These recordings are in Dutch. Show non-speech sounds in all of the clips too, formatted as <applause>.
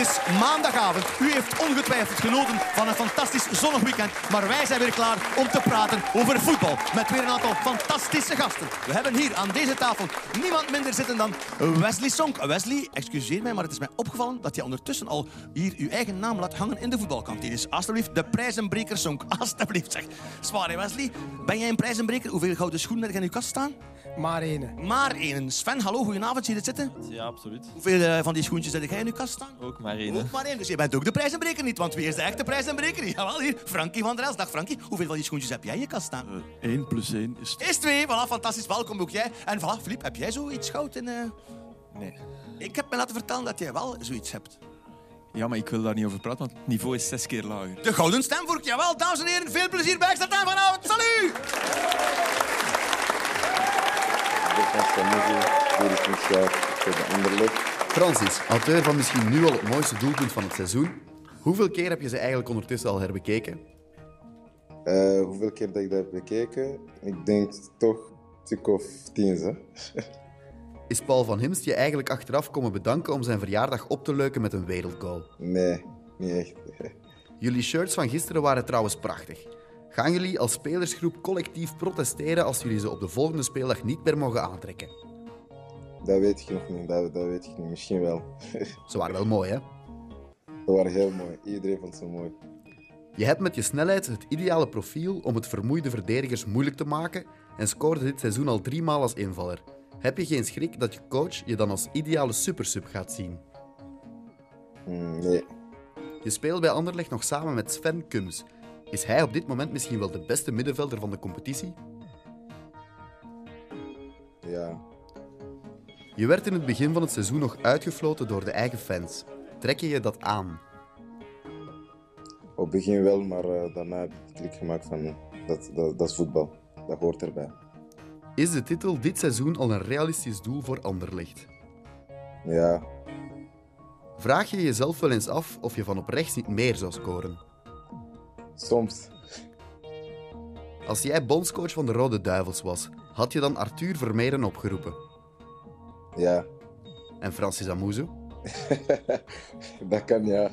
Is maandagavond. U heeft ongetwijfeld genoten van een fantastisch zonnig weekend. Maar wij zijn weer klaar om te praten over voetbal. Met weer een aantal fantastische gasten. We hebben hier aan deze tafel niemand minder zitten dan Wesley Sonk. Wesley, excuseer mij, maar het is mij opgevallen dat je ondertussen al hier uw eigen naam laat hangen in de voetbalkantine. Dus alsjeblieft, de prijzenbreker Sonk. <laughs> Alsjeblieft, zeg. Zwaar, Wesley? Ben jij een prijzenbreker? Hoeveel gouden schoenen heb in uw kast staan? Maar ene. Maar één. Sven, hallo, goedenavond. Zie je dit zitten? Ja, absoluut. Hoeveel eh, van die schoentjes heb jij in uw kast staan? Ook maar één. Ook maar één. Dus je bent ook de prijzenbreker niet, want wie is de echte prijzenbreker? <laughs> Jawel, hier. Frankie van der Els. Dag Frankie. Hoeveel van die schoentjes heb jij in je kast staan? 1 plus 1 is... Is twee. Voilà, fantastisch. Welkom ook jij. En voilà, Filip, heb jij zoiets goud in... eh? Nee. Ik heb me laten vertellen dat jij wel zoiets hebt. Ja, maar ik wil daar niet over praten, want het niveau is zes keer lager. De gouden stemvork, jawel. Dames en heren, veel plezier bij Extra Time vanavond. Salut! Joris Michaud voor de Anderlecht. Francis, auteur van misschien nu al het mooiste doelpunt van het seizoen. Hoeveel keer heb je ze eigenlijk ondertussen al herbekeken? Eh, hoeveel keer dat ik dat heb bekeken? Ik denk toch een stuk of tien, hè? Is Paul van Himst je eigenlijk achteraf komen bedanken om zijn verjaardag op te leuken met een wereldgoal? Nee, niet echt. Jullie shirts van gisteren waren trouwens prachtig. Gaan jullie als spelersgroep collectief protesteren als jullie ze op de volgende speeldag niet meer mogen aantrekken? Dat weet ik nog niet, dat, dat weet ik niet. Misschien wel. <laughs> Ze waren wel mooi, hè? Dat waren heel mooi. Iedereen vond ze mooi. Je hebt met je snelheid het ideale profiel om het vermoeide verdedigers moeilijk te maken en scoorde dit seizoen al drie maal als invaller. Heb je geen schrik dat je coach je dan als ideale supersub gaat zien? Hmm, nee, Je speelt bij Anderlecht nog samen met Sven Kums. Is hij op dit moment misschien wel de beste middenvelder van de competitie? ja. Je werd in het begin van het seizoen nog uitgefloten door de eigen fans. Trek je je dat aan? Op het begin wel, maar eh, daarna heb ik klik gemaakt van dat, dat, dat is voetbal. Dat hoort erbij. Is de titel dit seizoen al een realistisch doel voor Anderlecht? Ja, Vraag je jezelf wel eens af of je van op rechts niet meer zou scoren? Soms. Als jij bondscoach van de Rode Duivels was, had je dan Arthur Vermeeren opgeroepen? Ja, En Francis Amuzu? <laughs> dat kan ja.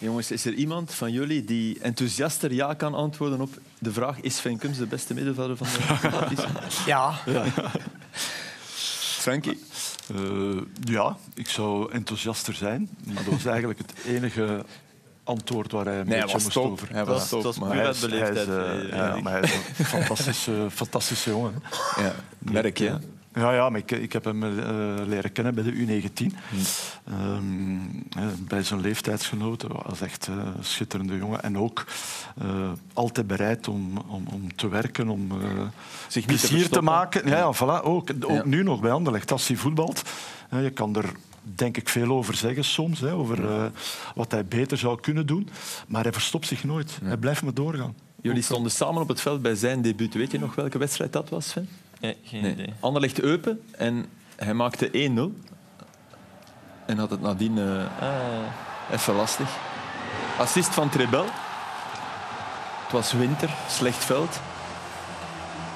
Jongens, is er iemand van jullie die enthousiaster ja kan antwoorden op de vraag is Sven Kums de beste middenvelder van de <laughs> competitie? Ja. Frankie? Eh, ja, ik zou enthousiaster zijn. Maar dat was eigenlijk het enige antwoord waar hij een Nee, beetje moest top. over. Hij was top, was maar hij is, hij is, beleefdheid. ja, Erik. maar hij is een <laughs> fantastische, fantastische jongen. Ja, merk je. Ja, ja, maar ik, ik heb hem eh, leren kennen bij de U19. Ehm, eh, bij zijn leeftijdsgenoten. was echt eh, een schitterende jongen. En ook altijd bereid om, om, om te werken, om Zich niet te plezier te, maken. Ja, ja, voilà, ook ook Ja. nu nog bij Anderlecht, als hij voetbalt. je kan er denk ik veel over zeggen soms, hè, over wat hij beter zou kunnen doen. Maar hij verstopt zich nooit. Hij blijft maar doorgaan. Jullie stonden samen op het veld bij zijn debuut. Weet je nog welke wedstrijd dat was, Sven? Nee, geen Nee. idee. Anderlecht Eupen en hij maakte 1-0. En had het nadien eh, Ah, even lastig. Assist van Trebel. Het was winter, slecht veld.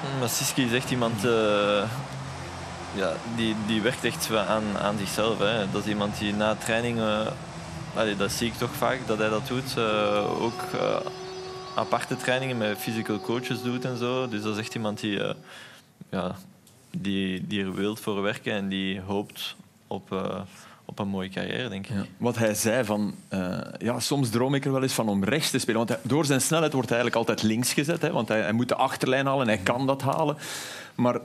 hm, maar Siski is echt iemand... eh, ja, die, die werkt echt aan, aan zichzelf. Hè. Dat is iemand die na training... eh, allee, dat zie ik toch vaak, dat hij dat doet. ook aparte trainingen met physical coaches doet en zo. Dus dat is echt iemand die, ja, die, die er wilt voor werken en die hoopt op, eh, op een mooie carrière, denk ik. Wat hij zei van, eh, ja, soms droom ik er wel eens van om rechts te spelen. Want door zijn snelheid wordt hij eigenlijk altijd links gezet. Hè, want hij, hij moet de achterlijn halen en hij kan dat halen. Maar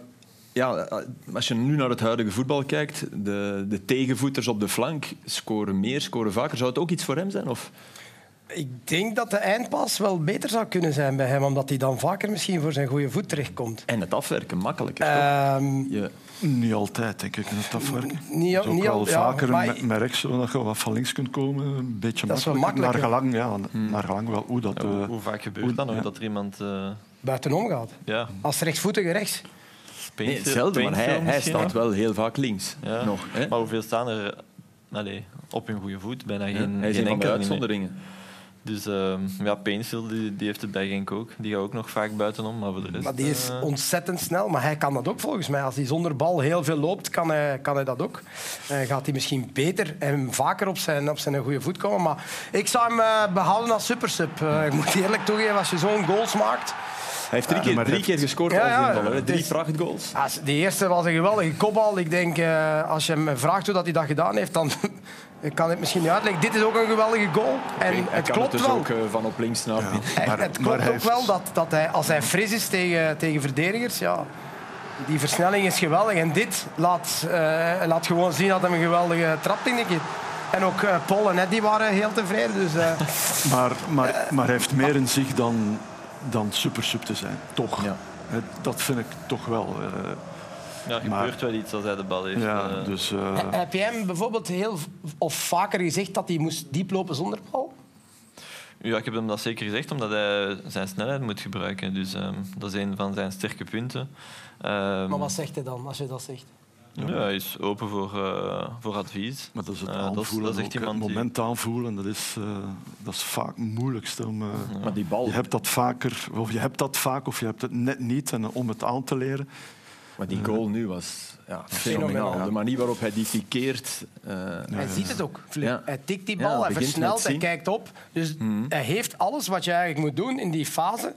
ja, als je nu naar het huidige voetbal kijkt, de, de tegenvoeters op de flank scoren meer, scoren vaker. Zou het ook iets voor hem zijn? Of? Ik denk dat de eindpas wel beter zou kunnen zijn bij hem, omdat hij dan vaker misschien voor zijn goede voet terechtkomt. En het afwerken makkelijker. Ehm, Je, Niet altijd, denk ik, in het afwerken. Niet al- Het is ook niet wel al- ja, vaker met, met rechts, zodat je wat van links kunt komen. Een beetje Dat is wel makkelijker. Naar gelang, ja, naar gelang wel hoe dat... Ja, hoe, eh, hoe vaak gebeurt hoe- dat nog ja. dat er iemand... eh buitenom gaat. ja, Als rechtsvoetige rechts. nee, zelden, maar hij, staat wel heel vaak links. Ja. Nog, hè? Maar hoeveel staan er allee, op hun goede voet? Bijna Ja, geen, hij is geen enkele meer. Dus ehm, ja, Painsfield die, die heeft het bij Genk ook. Die gaat ook nog vaak buitenom, maar voor de rest... Maar die is eh, ontzettend snel. Maar hij kan dat ook volgens mij. Als hij zonder bal heel veel loopt, kan hij, kan hij dat ook. Eh, gaat hij misschien beter en vaker op zijn, op zijn goede voet komen. Maar ik zou hem eh, behouden als supersub. Eh, ik moet eerlijk toegeven, als je zo'n goals maakt... Hij heeft drie, keer, maar drie keer gescoord Ja, als ja, invaller. Drie prachtgoals. Als- De eerste was een geweldige kopbal. Ik denk, eh, als je hem vraagt hoe dat hij dat gedaan heeft, dan ik kan het misschien niet uitleggen. Dit is ook een geweldige goal. En Hij het kan klopt het dus wel. ook eh, van op links naar Ja. <laughs> Maar- het maar klopt ook heeft- wel dat, dat hij, als hij fris is tegen, tegen verdedigers, ja, die versnelling is geweldig. En dit laat, eh, laat gewoon zien dat hij een geweldige traptechniek heeft. En ook eh, Paul en Eddie waren heel tevreden. Dus, eh, <laughs> Maar, maar, maar hij heeft meer in zich dan, dan super-sub te zijn. Toch. Ja. Dat vind ik toch wel. Ja, er maar- gebeurt wel iets als hij de bal heeft. ja, eh. dus, eh, heb jij hem bijvoorbeeld heel of vaker gezegd dat hij moest diep lopen zonder bal? Ja, ik heb hem dat zeker gezegd, omdat hij zijn snelheid moet gebruiken. Dus ehm, dat is een van zijn sterke punten. Ehm, Maar wat zegt hij dan als je dat zegt? ja, hij is open voor, eh, voor advies. maar dat is het dat is- aanvoelen. dat is het die- moment aanvoelen, dat is, eh, dat is vaak het moeilijkste. Om, eh, Maar die bal, Je hebt dat vaker, of je hebt dat vaak, of je hebt het net niet. En om het aan te leren. Maar die goal nu was ja, fenomenaal. De manier waarop hij die pikeert. eh, Hij ziet het ook. Ja. Hij tikt die Ja, bal, hij versnelt, hij kijkt op. Dus hij heeft alles wat je eigenlijk moet doen in die fase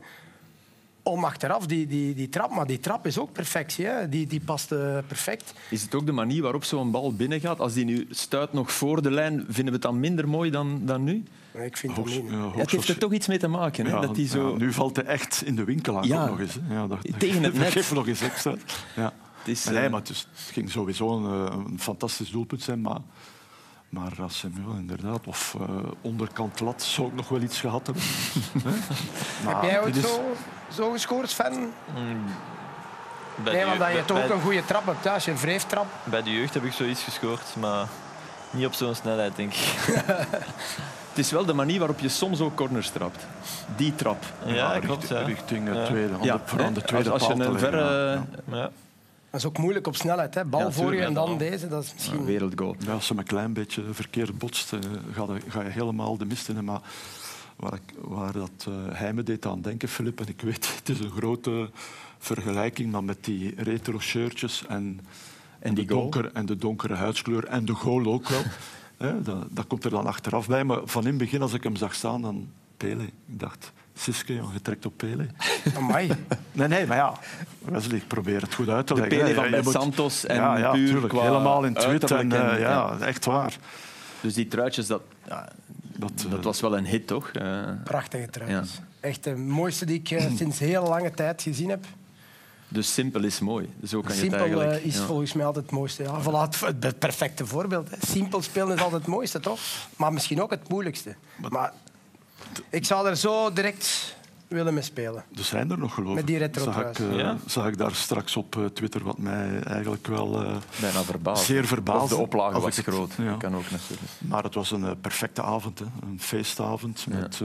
om achteraf die, die, die trap. Maar die trap is ook perfectie. Hè? Die, die past eh, perfect. Is het ook de manier waarop zo'n bal binnengaat? Als die nu stuit nog voor de lijn, vinden we het dan minder mooi dan, dan nu? Nee, Ik vind het Hoogst- niet. ja, Ja, het heeft er toch iets mee te maken. Hè? Ja, dat die zo... ja, nu valt hij echt in de winkel aan Ja. ook nog eens. Hè. Ja, dat, Tegen het dat <laughs> net. geeft nog eens extra. Ja. Het is, Maar nee, eh, maar het, is- het ging sowieso een, eh, een fantastisch doelpunt zijn. Maar, maar ja, inderdaad, of eh, onderkant lat, zou ik nog wel iets gehad hebben. <laughs> Heb jij ooit dit is- zo, zo gescoord, Sven? Mm, bij Nee, want dat je toch ook een goede trap hebt. Als je een wreeftrap... Bij de jeugd heb ik zoiets gescoord, maar niet op zo'n snelheid, denk ik. <laughs> Het is wel de manier waarop je soms ook corners trapt. Die trap. Ja, klopt. Ja. Richting het Ja. aan Ja, de, aan tweede als, als je een verre ja. Maar ja. Dat is ook moeilijk op snelheid. Hè? Bal Ja, voor je en dan ja. deze. Dat is misschien... wereldgoal. Ja, als ze een klein beetje verkeerd botst, eh, ga, je, ga je helemaal de mist in. Maar waar, ik, waar dat, eh, hij me deed aan denken, Filip, en ik weet, <laughs> het is een grote vergelijking, maar met die retro shirtjes en, en, die de, donker, en de donkere huidskleur en de goal ook wel. <laughs> Hè, dat, dat komt er dan achteraf bij. Maar van in het begin, als ik hem zag staan, dan Pele. Ik dacht, Siske, joh, je trekt op Pele. <laughs> Amai. Nee, nee, maar ja, Wesley, ik probeer het goed uit te De leggen. Pele hè. van moet- Santos en ja, ja, puur tuurlijk, qua helemaal in twit. En, eh, ja, echt waar. Dus die truitjes, dat, ja, Dat, dat eh, was wel een hit, toch? Eh, Prachtige truitjes. Echt de mooiste die ik <clears throat> sinds heel lange tijd gezien heb. dus simpel is mooi. Zo kan je het Simpel eigenlijk... is ja. volgens mij altijd het mooiste. Ja, voilà, het, perfecte voorbeeld. Hè. Simpel spelen is altijd het mooiste, toch? Maar misschien ook het moeilijkste. Maar ik zou er zo direct willen mee spelen. Er zijn er nog, geloof ik. Met die retro zag ik, eh, Ja? zag ik daar straks op eh, Twitter, wat mij eigenlijk wel eh, Bijna verbaasd. zeer verbaasd. De oplage was het- groot. ja. Kan ook natuurlijk. Maar het was een perfecte avond, hè. een feestavond met,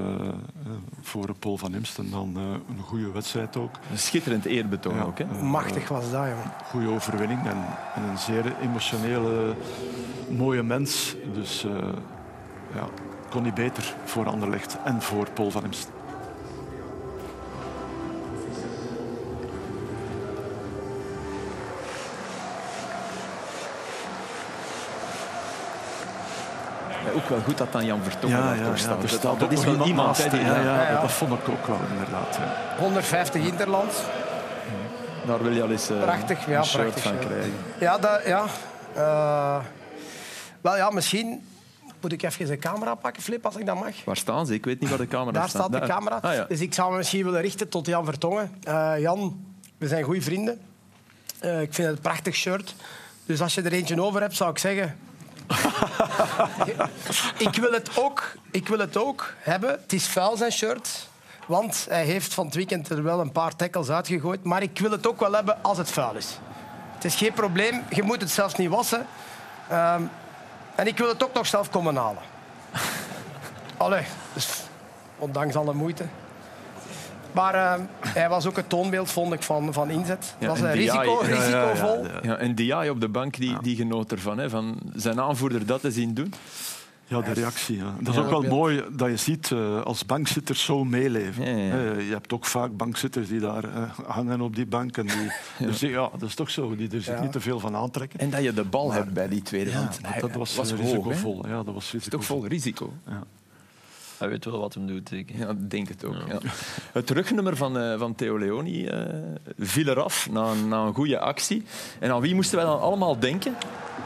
voor Paul van Imst. En dan eh, een goede wedstrijd ook. Een schitterend eerbetoon Ja. ook. Hè? Machtig was dat, jongen. Goede overwinning en, en een zeer emotionele, mooie mens. Dus eh, ja, kon niet beter voor Anderlecht en voor Paul van Imst. Ja, ook wel goed dat dan Jan Vertongen staat. er Dat- staat dat is wel iemand iemand naast, hè, die- ja, ja, Ja, ja. Dat vond ik ook wel, inderdaad. Ja. 150 Interland. Daar wil je al eens eh, Prachtig, ja, een prachtig van krijgen. Ja, dat, ja. Eh, wel ja, misschien moet ik even een camera pakken, Flip, als ik dat mag. Waar staan ze? Ik weet niet waar de camera Daar staat de camera. Ah, ja. Dus ik zou me misschien willen richten tot Jan Vertongen. Eh, Jan, we zijn goede vrienden. Eh, ik vind het een prachtig shirt. Dus als je er eentje over hebt, zou ik zeggen... <laughs> ik, wil het ook, ik wil het ook hebben. Het is vuil, zijn shirt. Want hij heeft van het weekend er wel een paar tackles uitgegooid. Maar ik wil het ook wel hebben als het vuil is. Het is geen probleem. Je moet het zelfs niet wassen. Ehm, en ik wil het ook nog zelf komen halen. <laughs> Allee, dus ondanks alle moeite. Maar eh, hij was ook het toonbeeld, vond ik, van, van inzet. Ja, was en een die risico, AI, ja, ja, ja, risicovol. Ja, en Diaye op de bank die, die genoot ervan. Hè, van zijn aanvoerder dat te zien doen. Ja, de reactie. Ja. Dat is ook wel mooi dat je ziet uh, als bankzitters zo meeleven. Ja, ja. Uh, je hebt ook vaak bankzitters die daar uh, hangen op die bank. En die, <laughs> Dus ja, dat is toch zo. Die er zich niet te veel van aantrekken. En dat je de bal maar, hebt bij die tweede hand. Ja, dat was, was risicovol. Hoog, ja, dat was risicovol. toch vol risico. Ja. Hij weet wel wat hem doet, zeker. Ja, ik denk het ook. Ja. Het terugnummer van, uh, van Theo Leoni uh, viel eraf na, na een goede actie. En aan wie moesten wij dan allemaal denken?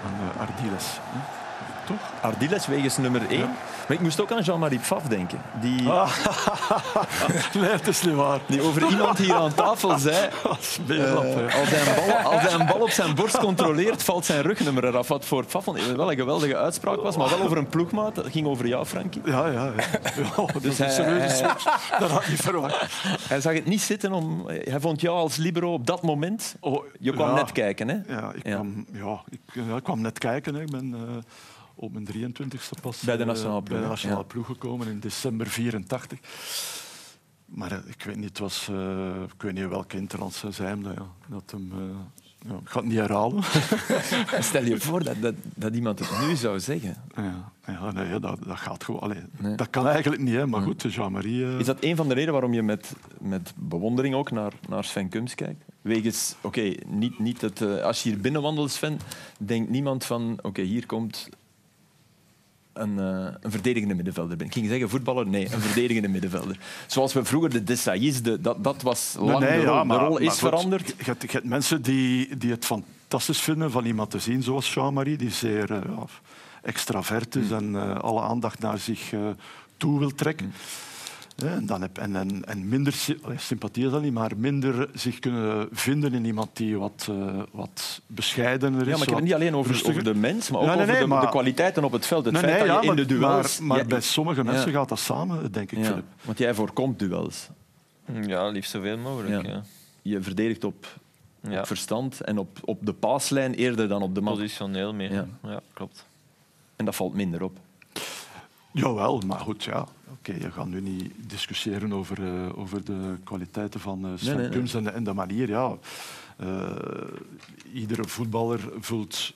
Aan uh, Ardiles. Toch? Ardiles wegens nummer 1. Ja. Maar ik moest ook aan Jean-Marie Pfaff denken. Die, ah. <laughs> nee, het is niet waar. Die over iemand hier aan tafel zei... <laughs> Uh, als, hij een bal, als hij een bal op zijn borst controleert, valt zijn rugnummer eraf. Wat voor Pfaff wel een geweldige uitspraak was, maar wel over een ploegmaat. Dat ging over jou, Frankie. Ja, ja. ja. <laughs> ja dus hij, hij, dat had ik niet verwacht. Hij zag het niet zitten. Om, hij vond jou als libero op dat moment... Oh, je kwam ja, net kijken, hè? Ja, ik, Kwam, ja, ik, kwam net kijken. Hè. Ik ben... Uh, op mijn 23e pas bij de nationale ploeg, bij de nationale ploeg gekomen in december 84. Maar ik weet niet, het was, uh, ik weet niet welke interland zijn dat, ja, dat hem. Uh, ja, ik ga het niet herhalen. <laughs> Stel je <laughs> voor dat, dat, dat, iemand het nu zou zeggen. Ja, ja nee, dat, dat gaat gewoon. Allee, nee. Dat kan eigenlijk niet, hè, maar goed, Jean-Marie. Uh... Is dat een van de redenen waarom je met, met bewondering ook naar, naar Sven Kums kijkt? Wegens, oké, okay, niet, niet het, als je hier binnenwandelt, Sven, denkt niemand van, oké, okay, hier komt een, uh, een, verdedigende middenvelder ben. Ik ging zeggen voetballer, nee, een verdedigende middenvelder. Zoals we vroeger de Desailly's, de, dat, dat was lang nee, nee, de rol. Ja, maar, de rol is goed, veranderd. Je, je, hebt mensen die, die het fantastisch vinden van iemand te zien zoals Jean-Marie, die zeer uh, extravert is mm. en uh, alle aandacht naar zich toe wil trekken. Mm. En, dan heb, en, en, en minder sympathie is dat niet, maar minder zich kunnen vinden in iemand die wat, uh, wat bescheidener is. Ja, maar ik heb het niet alleen over, over, de mens, maar ook ja, nee, nee, over de, maar, de, kwaliteiten op het veld. Het nee, feit nee, dat je in de duels... Maar, maar ja, bij sommige mensen gaat dat samen, denk ik, ja, Philip. Want jij voorkomt duels. Ja, liefst zoveel mogelijk. Ja. Je verdedigt op, op verstand en op, op de paaslijn eerder dan op de man. Positioneel meer, ja. klopt. En dat valt minder op. Jawel, maar goed, ja. Oké, okay, je gaat nu niet discussiëren over, uh, over de kwaliteiten van uh, Sven nee, en, en, de manier. Ja. Uh, iedere voetballer vult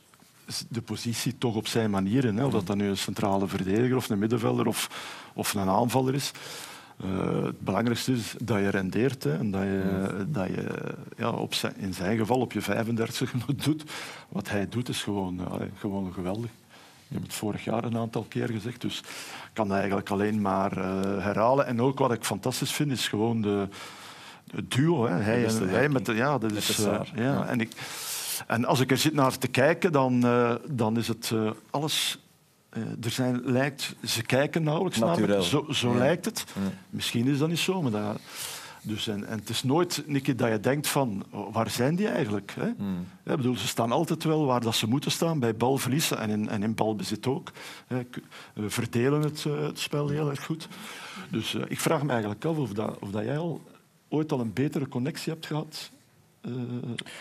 de positie toch op zijn manier. Hè. Of dat dan nu een centrale verdediger of een middenvelder of, of een aanvaller is. Uh, het belangrijkste is dat je rendeert hè, en dat je, dat je ja, op zijn, in zijn geval op je 35 <laughs> doet. Wat hij doet is gewoon, uh, gewoon geweldig. Ik heb het vorig jaar een aantal keer gezegd, dus ik kan dat eigenlijk alleen maar uh, herhalen. En ook wat ik fantastisch vind, is gewoon de, het duo. Hè. Hij, en, hij met de, ja, dat is, uh, ja, ja. En, ik, en als ik er zit naar te kijken, dan, uh, dan is het alles er zijn, lijkt, ze kijken nauwelijks naar. Zo, zo ja. lijkt het. Ja. Misschien is dat niet zo, maar dat, dus en, en het is nooit Nicky, dat je denkt van waar zijn die eigenlijk? Hè? Mm. Ja, bedoel, ze staan altijd wel waar dat ze moeten staan, bij balverliezen en in, en in balbezit ook. Hè. We verdelen het, uh, het, spel heel erg goed. Dus uh, ik vraag me eigenlijk af of, dat, of dat jij al ooit al een betere connectie hebt gehad uh,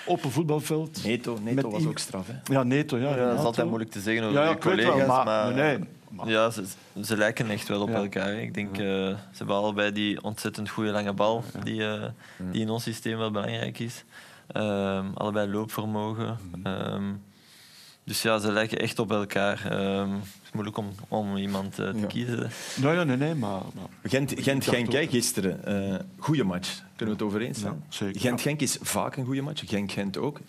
op een voetbalveld. Neto, Neto was ook straf. Hè? Ja, Neto. Ja, ja, dat is altijd moeilijk te zeggen over ja, je collega's. Wel, maar, maar, nee, maar. Ja, ze, ze, lijken echt wel op ja. elkaar. Ik denk, uh, ze hebben allebei die ontzettend goede lange bal, ja. die, uh, die in ons systeem wel belangrijk is. Um, allebei loopvermogen. Mhm. Um, dus ja, ze lijken echt op elkaar. Um, het is moeilijk om, om iemand uh, te ja. kiezen. Nou ja, nee, nee, maar... maar Gent-Genk, Gent, gisteren. Uh, goede match. Kunnen we het over eens zijn? Ja, Gent-Genk is vaak een goede match. Genk-Gent ook.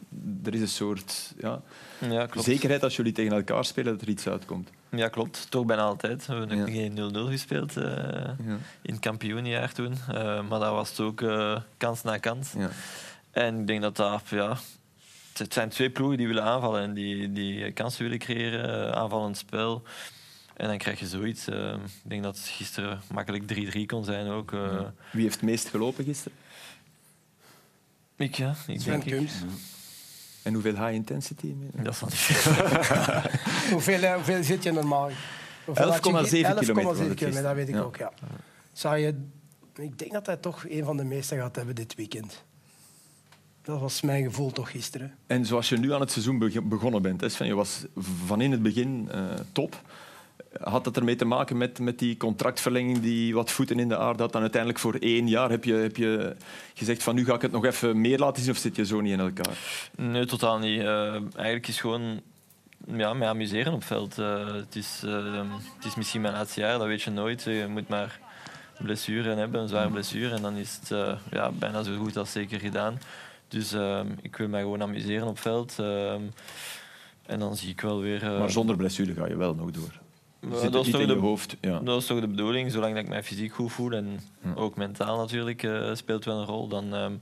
Er is een soort ja, ja, klopt. zekerheid als jullie tegen elkaar spelen dat er iets uitkomt. Ja, klopt. Toch bijna altijd. We hebben ja. geen 0-0 gespeeld uh, ja. in het kampioenjaar toen. Uh, maar dat was het ook uh, kans na kans. Ja. En ik denk dat dat... Ja, het zijn twee ploegen die willen aanvallen en die, die kansen willen creëren, aanvallend spel. En dan krijg je zoiets. Uh, ik denk dat het gisteren makkelijk 3-3 kon zijn ook. Uh. Wie heeft het meest gelopen gisteren? Ik, ja. Ik Sven denk Kums. ik. En hoeveel high intensity? Dat is van niet <laughs> veel. <laughs> hoeveel, hoeveel zit je normaal? 11,7 kilometer. 11,7 kilometer, dat weet ik ja. ook, ja. Zou je, ik denk dat hij toch een van de meeste gaat hebben dit weekend. Dat was mijn gevoel toch gisteren. En zoals je nu aan het seizoen begonnen bent, hè Sven, je was van in het begin uh, top. Had dat ermee te maken met, met die contractverlenging die wat voeten in de aarde had? Dan uiteindelijk voor één jaar heb je, heb je gezegd van nu ga ik het nog even meer laten zien of zit je zo niet in elkaar? Nee, totaal niet. Uh, eigenlijk is gewoon ja, mij amuseren op veld. Eh, het, is, eh, het is misschien mijn laatste jaar, dat weet je nooit. Je moet maar blessuren hebben, een zware blessure. En dan is het eh, ja, bijna zo goed als zeker gedaan. Dus ehm, ik wil mij gewoon amuseren op veld. Ehm, en dan zie ik wel weer... eh, Maar zonder blessure ga je wel nog door. Zit dat niet je de- hoofd. Ja. Dat is toch de bedoeling, zolang dat ik mij fysiek goed voel en ook mentaal natuurlijk eh, speelt wel een rol, dan, ehm,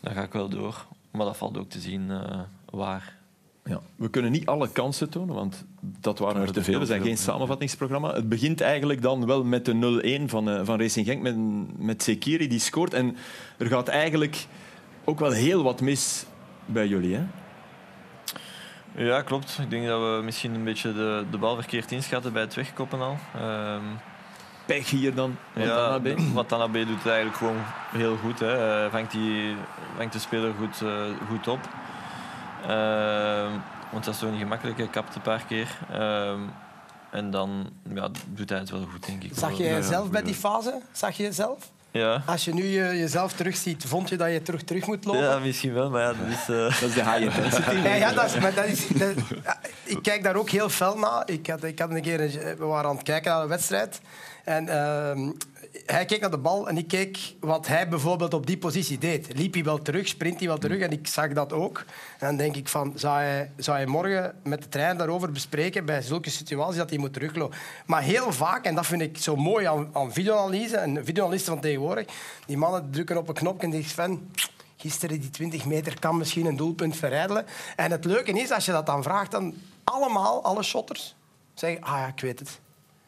dan ga ik wel door. Maar dat valt ook te zien eh, waar. Ja. We kunnen niet alle kansen tonen, want dat waren er te veel. We zijn geen samenvattingsprogramma. Het begint eigenlijk dan wel met de 0-1 van, eh, van Racing Genk, met, met Sekiri die scoort. En er gaat eigenlijk ook wel heel wat mis bij jullie. Hè? Ja, klopt. Ik denk dat we misschien een beetje de, de bal verkeerd inschatten bij het wegkoppen al. Ehm, Pech hier dan. ja, Watanabe. Watanabe doet het eigenlijk gewoon heel goed. Hè. Eh, vangt, die, vangt de speler goed, eh, goed op. Ehm, want dat is toch niet gemakkelijk. Hij kapt een paar keer. Ehm, en dan ja, doet hij het wel goed, denk ik. Zag je Ja, jezelf bij die fase? Zag je jezelf? Ja. Als je nu je, jezelf terugziet, vond je dat je terug, terug moet lopen? ja, misschien wel, maar ja, dat is... eh, Dat is de high intensity. Ja, ja, dat is, maar dat is, dat- ik kijk daar ook heel fel naar. Ik had, ik had een keer, een- we waren aan het kijken naar een wedstrijd. En ehm, hij keek naar de bal en ik keek wat hij bijvoorbeeld op die positie deed. Liep hij wel terug, sprint hij wel terug en ik zag dat ook. En dan denk ik van, zou hij, morgen met de trein daarover bespreken bij zulke situaties dat hij moet teruglopen. Maar heel vaak, en dat vind ik zo mooi aan, aan videoanalyse en videoanalisten van tegenwoordig, die mannen drukken op een knopje en zeggen van... Gisteren die 20 meter kan misschien een doelpunt verrijdelen. En het leuke is, als je dat dan vraagt, dan allemaal, alle shotters, zeggen, ah ja, ik weet het.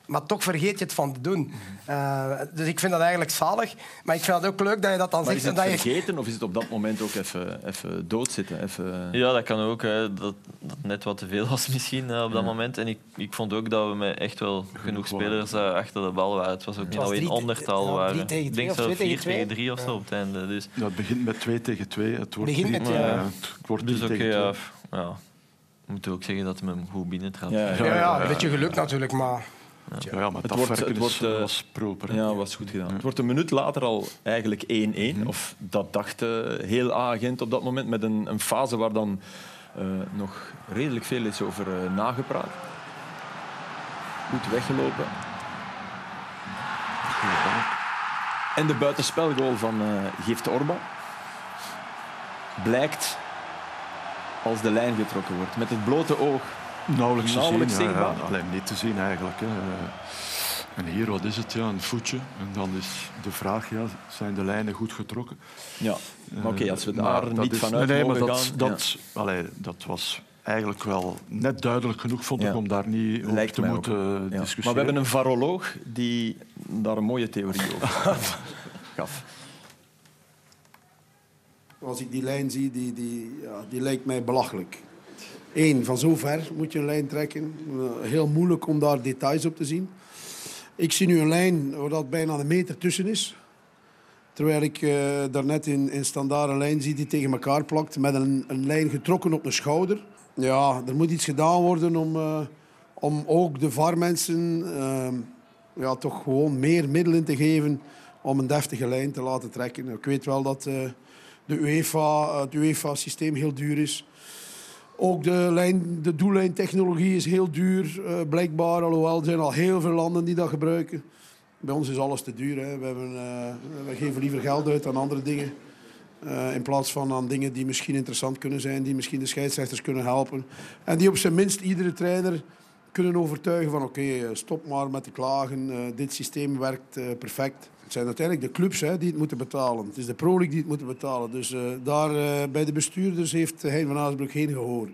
Maar toch vergeet je het van te doen. Eh, dus ik vind dat eigenlijk zalig. Maar ik vind het ook leuk dat je dat dan Maar zegt. is het en dat je... vergeten of is het op dat moment ook even, even doodzitten? Even... Ja, dat kan ook. Hè. Dat, dat net wat te veel was misschien eh, op dat moment. En ik, ik vond ook dat we met echt wel genoeg spelers eh, achter de bal waren. Het was ook niet drie te- ondertal waren. drie tegen ik twee denk zo twee tegen 4 twee. tegen 3 of zo op het einde. Dus, Ja, het begint met 2 tegen 2. Het wordt het wordt dus oké, ja. We moeten ook zeggen dat hij hem goed binnentrapt. Ja, Ja, ja, een beetje geluk natuurlijk, maar... Ja, ja, maar Het wordt- het wordt, eh, was proper. Ja, was goed gedaan. Het wordt een minuut later al eigenlijk 1-1. Of dat dacht eh, heel A-agent op dat moment. Met een, een fase waar dan eh, nog redelijk veel is over nagepraat. Goed weggelopen. En de buitenspelgoal van Gift Orba blijkt als de lijn getrokken wordt. Met het blote oog. Nauwelijks te Nauwelijks zien. Zichtbaar. ja. Alleen niet te zien eigenlijk. Hè. En hier, wat is het? Ja, een voetje. En dan is de vraag, ja, zijn de lijnen goed getrokken? Ja, maar oké, als we Eh, daar niet is- vanuit nee, maar mogen dat, gaan... Dat, allee, dat was eigenlijk wel net duidelijk genoeg, vond Ja. ik, om daar niet over Lijkt te moeten Ja. discussiëren. Maar we hebben een varoloog die daar een mooie theorie over <laughs> gaf. Als ik die lijn zie, die, die, ja, die lijkt mij belachelijk. Eén, van zo ver moet je een lijn trekken. Eh, Heel moeilijk om daar details op te zien. Ik zie nu een lijn waar dat bijna een meter tussen is. Terwijl ik eh, daarnet in, in standaard een lijn zie die tegen elkaar plakt met een, een lijn getrokken op de schouder. Ja, er moet iets gedaan worden om, eh, om ook de VAR-mensen ja, toch gewoon meer middelen te geven om een deftige lijn te laten trekken. Ik weet wel dat de UEFA, het UEFA-systeem heel duur is. Ook de, lijn, de doellijntechnologie is heel duur, eh, blijkbaar. Alhoewel, er zijn al heel veel landen die dat gebruiken. Bij ons is alles te duur. Hè. We, hebben, eh, we geven liever geld uit aan andere dingen. eh, in plaats van aan dingen die misschien interessant kunnen zijn, die misschien de scheidsrechters kunnen helpen. En die op zijn minst iedere trainer kunnen overtuigen van oké, stop maar met te klagen. dit systeem werkt perfect. Het zijn uiteindelijk de clubs hè, die het moeten betalen. Het is de Pro League die het moeten betalen. Dus eh, daar eh, bij de bestuurders heeft Hein van Aasbroek geen gehoor.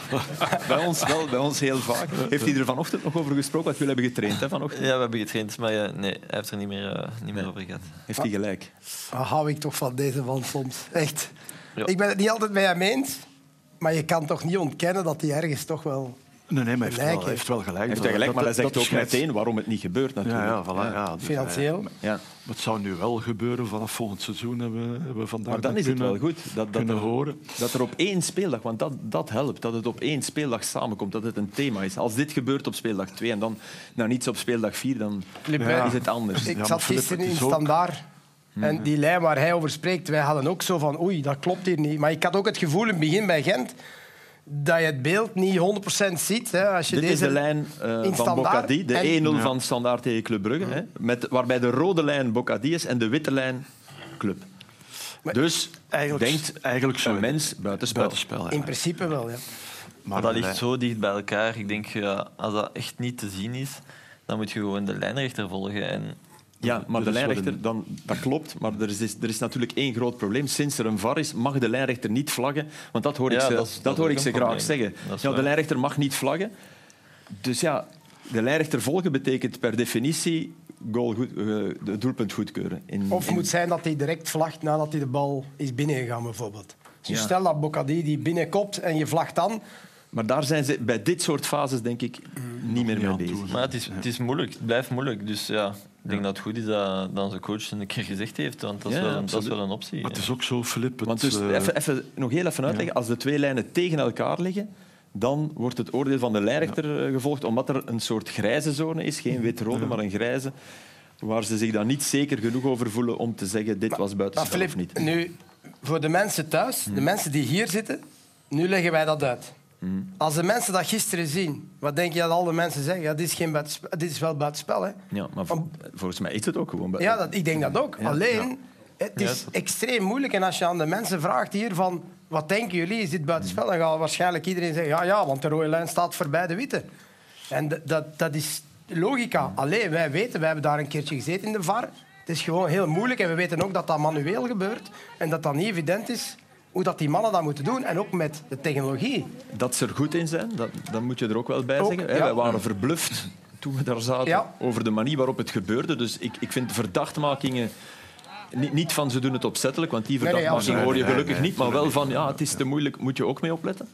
<laughs> Bij ons wel, bij ons heel vaak. Heeft hij er vanochtend nog over gesproken? Want jullie hebben getraind hè, vanochtend. Ja, we hebben getraind, maar ja, nee, hij heeft er niet meer, eh, niet meer over gehad. Heeft hij gelijk? Ah, hou ik toch van deze man soms. Echt. Ja. Ik ben het niet altijd met hem eens, maar je kan toch niet ontkennen dat hij ergens toch wel... Nee, nee, maar hij heeft Gelijk wel, hij heeft wel gelijk. Hij heeft Dat- hij gelijk, maar hij dat- zegt dat ook meteen waarom het niet gebeurt Ja, natuurlijk. ja, voilà, ja. Dus Financieel. Ja. het zou nu wel gebeuren vanaf volgend seizoen, hebben, we- hebben we vandaag Maar dan is het kunnen, wel goed dat, dat, kunnen er, horen. dat er op één speeldag, want dat, dat helpt, dat het op één speeldag samenkomt, dat het een thema is. Als dit gebeurt op speeldag 2 en dan nou, niets op speeldag 4, dan Ja. is het anders. Ik zat gisteren het in standaard. En die lijn waar hij over spreekt, wij hadden ook zo van oei, dat klopt hier niet. Maar ik had ook het gevoel in het begin bij Gent, dat je het beeld niet 100% ziet. Hè, als je Dit deze... is de lijn in van. Bocadi, de En- 1-0 van Standaard tegen Club Brugge. Hè, met, waarbij de rode lijn Bocadi is en de witte lijn Club. dus Eigenlijk- denkt eigenlijk zo, een hè. mens buitenspel. Buitenspel. ja. In principe wel, ja. Maar dat ligt zo dicht bij elkaar. Ik denk, ja, als dat echt niet te zien is, dan moet je gewoon de lijnrechter volgen. En Ja, maar de lijnrechter, een- dan, dat klopt. Maar er is, er is natuurlijk één groot probleem. Sinds er een VAR is, mag de lijnrechter niet vlaggen. Want dat hoor ik Ja, ze, dat is- dat dat is hoor ik ze graag zeggen. Ja, de lijnrechter mag niet vlaggen. Dus ja, de lijnrechter volgen betekent per definitie goal goed, eh, het doelpunt goedkeuren. In, Of in- moet zijn dat hij direct vlagt nadat hij de bal is binnengegaan, bijvoorbeeld. Dus Ja. stel dat Bocadi die binnenkopt en je vlagt dan. Maar daar zijn ze bij dit soort fases, denk ik, niet meer niet mee bezig. Maar het is, het is moeilijk, het blijft moeilijk. Dus ja, ik denk dat het goed is dat, dat onze coach het een keer gezegd heeft, want dat is, Ja, wel, een, dat is wel een optie. Maar het is ook zo, Filip. het, Want dus, eh, even, even, nog heel even uitleggen. Als de twee lijnen tegen elkaar liggen, dan wordt het oordeel van de lijnrechter eh, gevolgd, omdat er een soort grijze zone is. Geen wit-rode, maar een grijze. Waar ze zich dan niet zeker genoeg over voelen om te zeggen dit was Maar buitenspel of niet. nu, voor de mensen thuis, Hmm. de mensen die hier zitten, nu leggen wij dat uit. Als de mensen dat gisteren zien, wat denk je dat al de mensen zeggen? Ja, dit, is geen dit is wel buitenspel. Hè? Ja, maar volgens mij is het ook gewoon Ja, buitenspel. dat, ik denk dat ook. Alleen, het is extreem moeilijk. En als je aan de mensen vraagt hier van... Wat denken jullie, is dit buitenspel? Dan gaat waarschijnlijk iedereen zeggen... Ja, ja, want de rode lijn staat voorbij de witte. En dat, dat is logica. Alleen, wij weten, wij hebben daar een keertje gezeten in de VAR. Het is gewoon heel moeilijk. En we weten ook dat dat manueel gebeurt. En dat dat niet evident is hoe dat die mannen dat moeten doen. En ook met de technologie. Dat ze er goed in zijn, dat, dat moet je er ook wel bij Ook, zeggen. ja. Wij waren verbluft toen we daar zaten Ja. over de manier waarop het gebeurde. Dus ik, ik vind verdachtmakingen... Niet, niet van ze doen het opzettelijk, want die Nee, nee, verdachtmaking hoor je gelukkig Nee, nee, niet. Maar wel van, ja, het is te moeilijk, moet je ook mee opletten.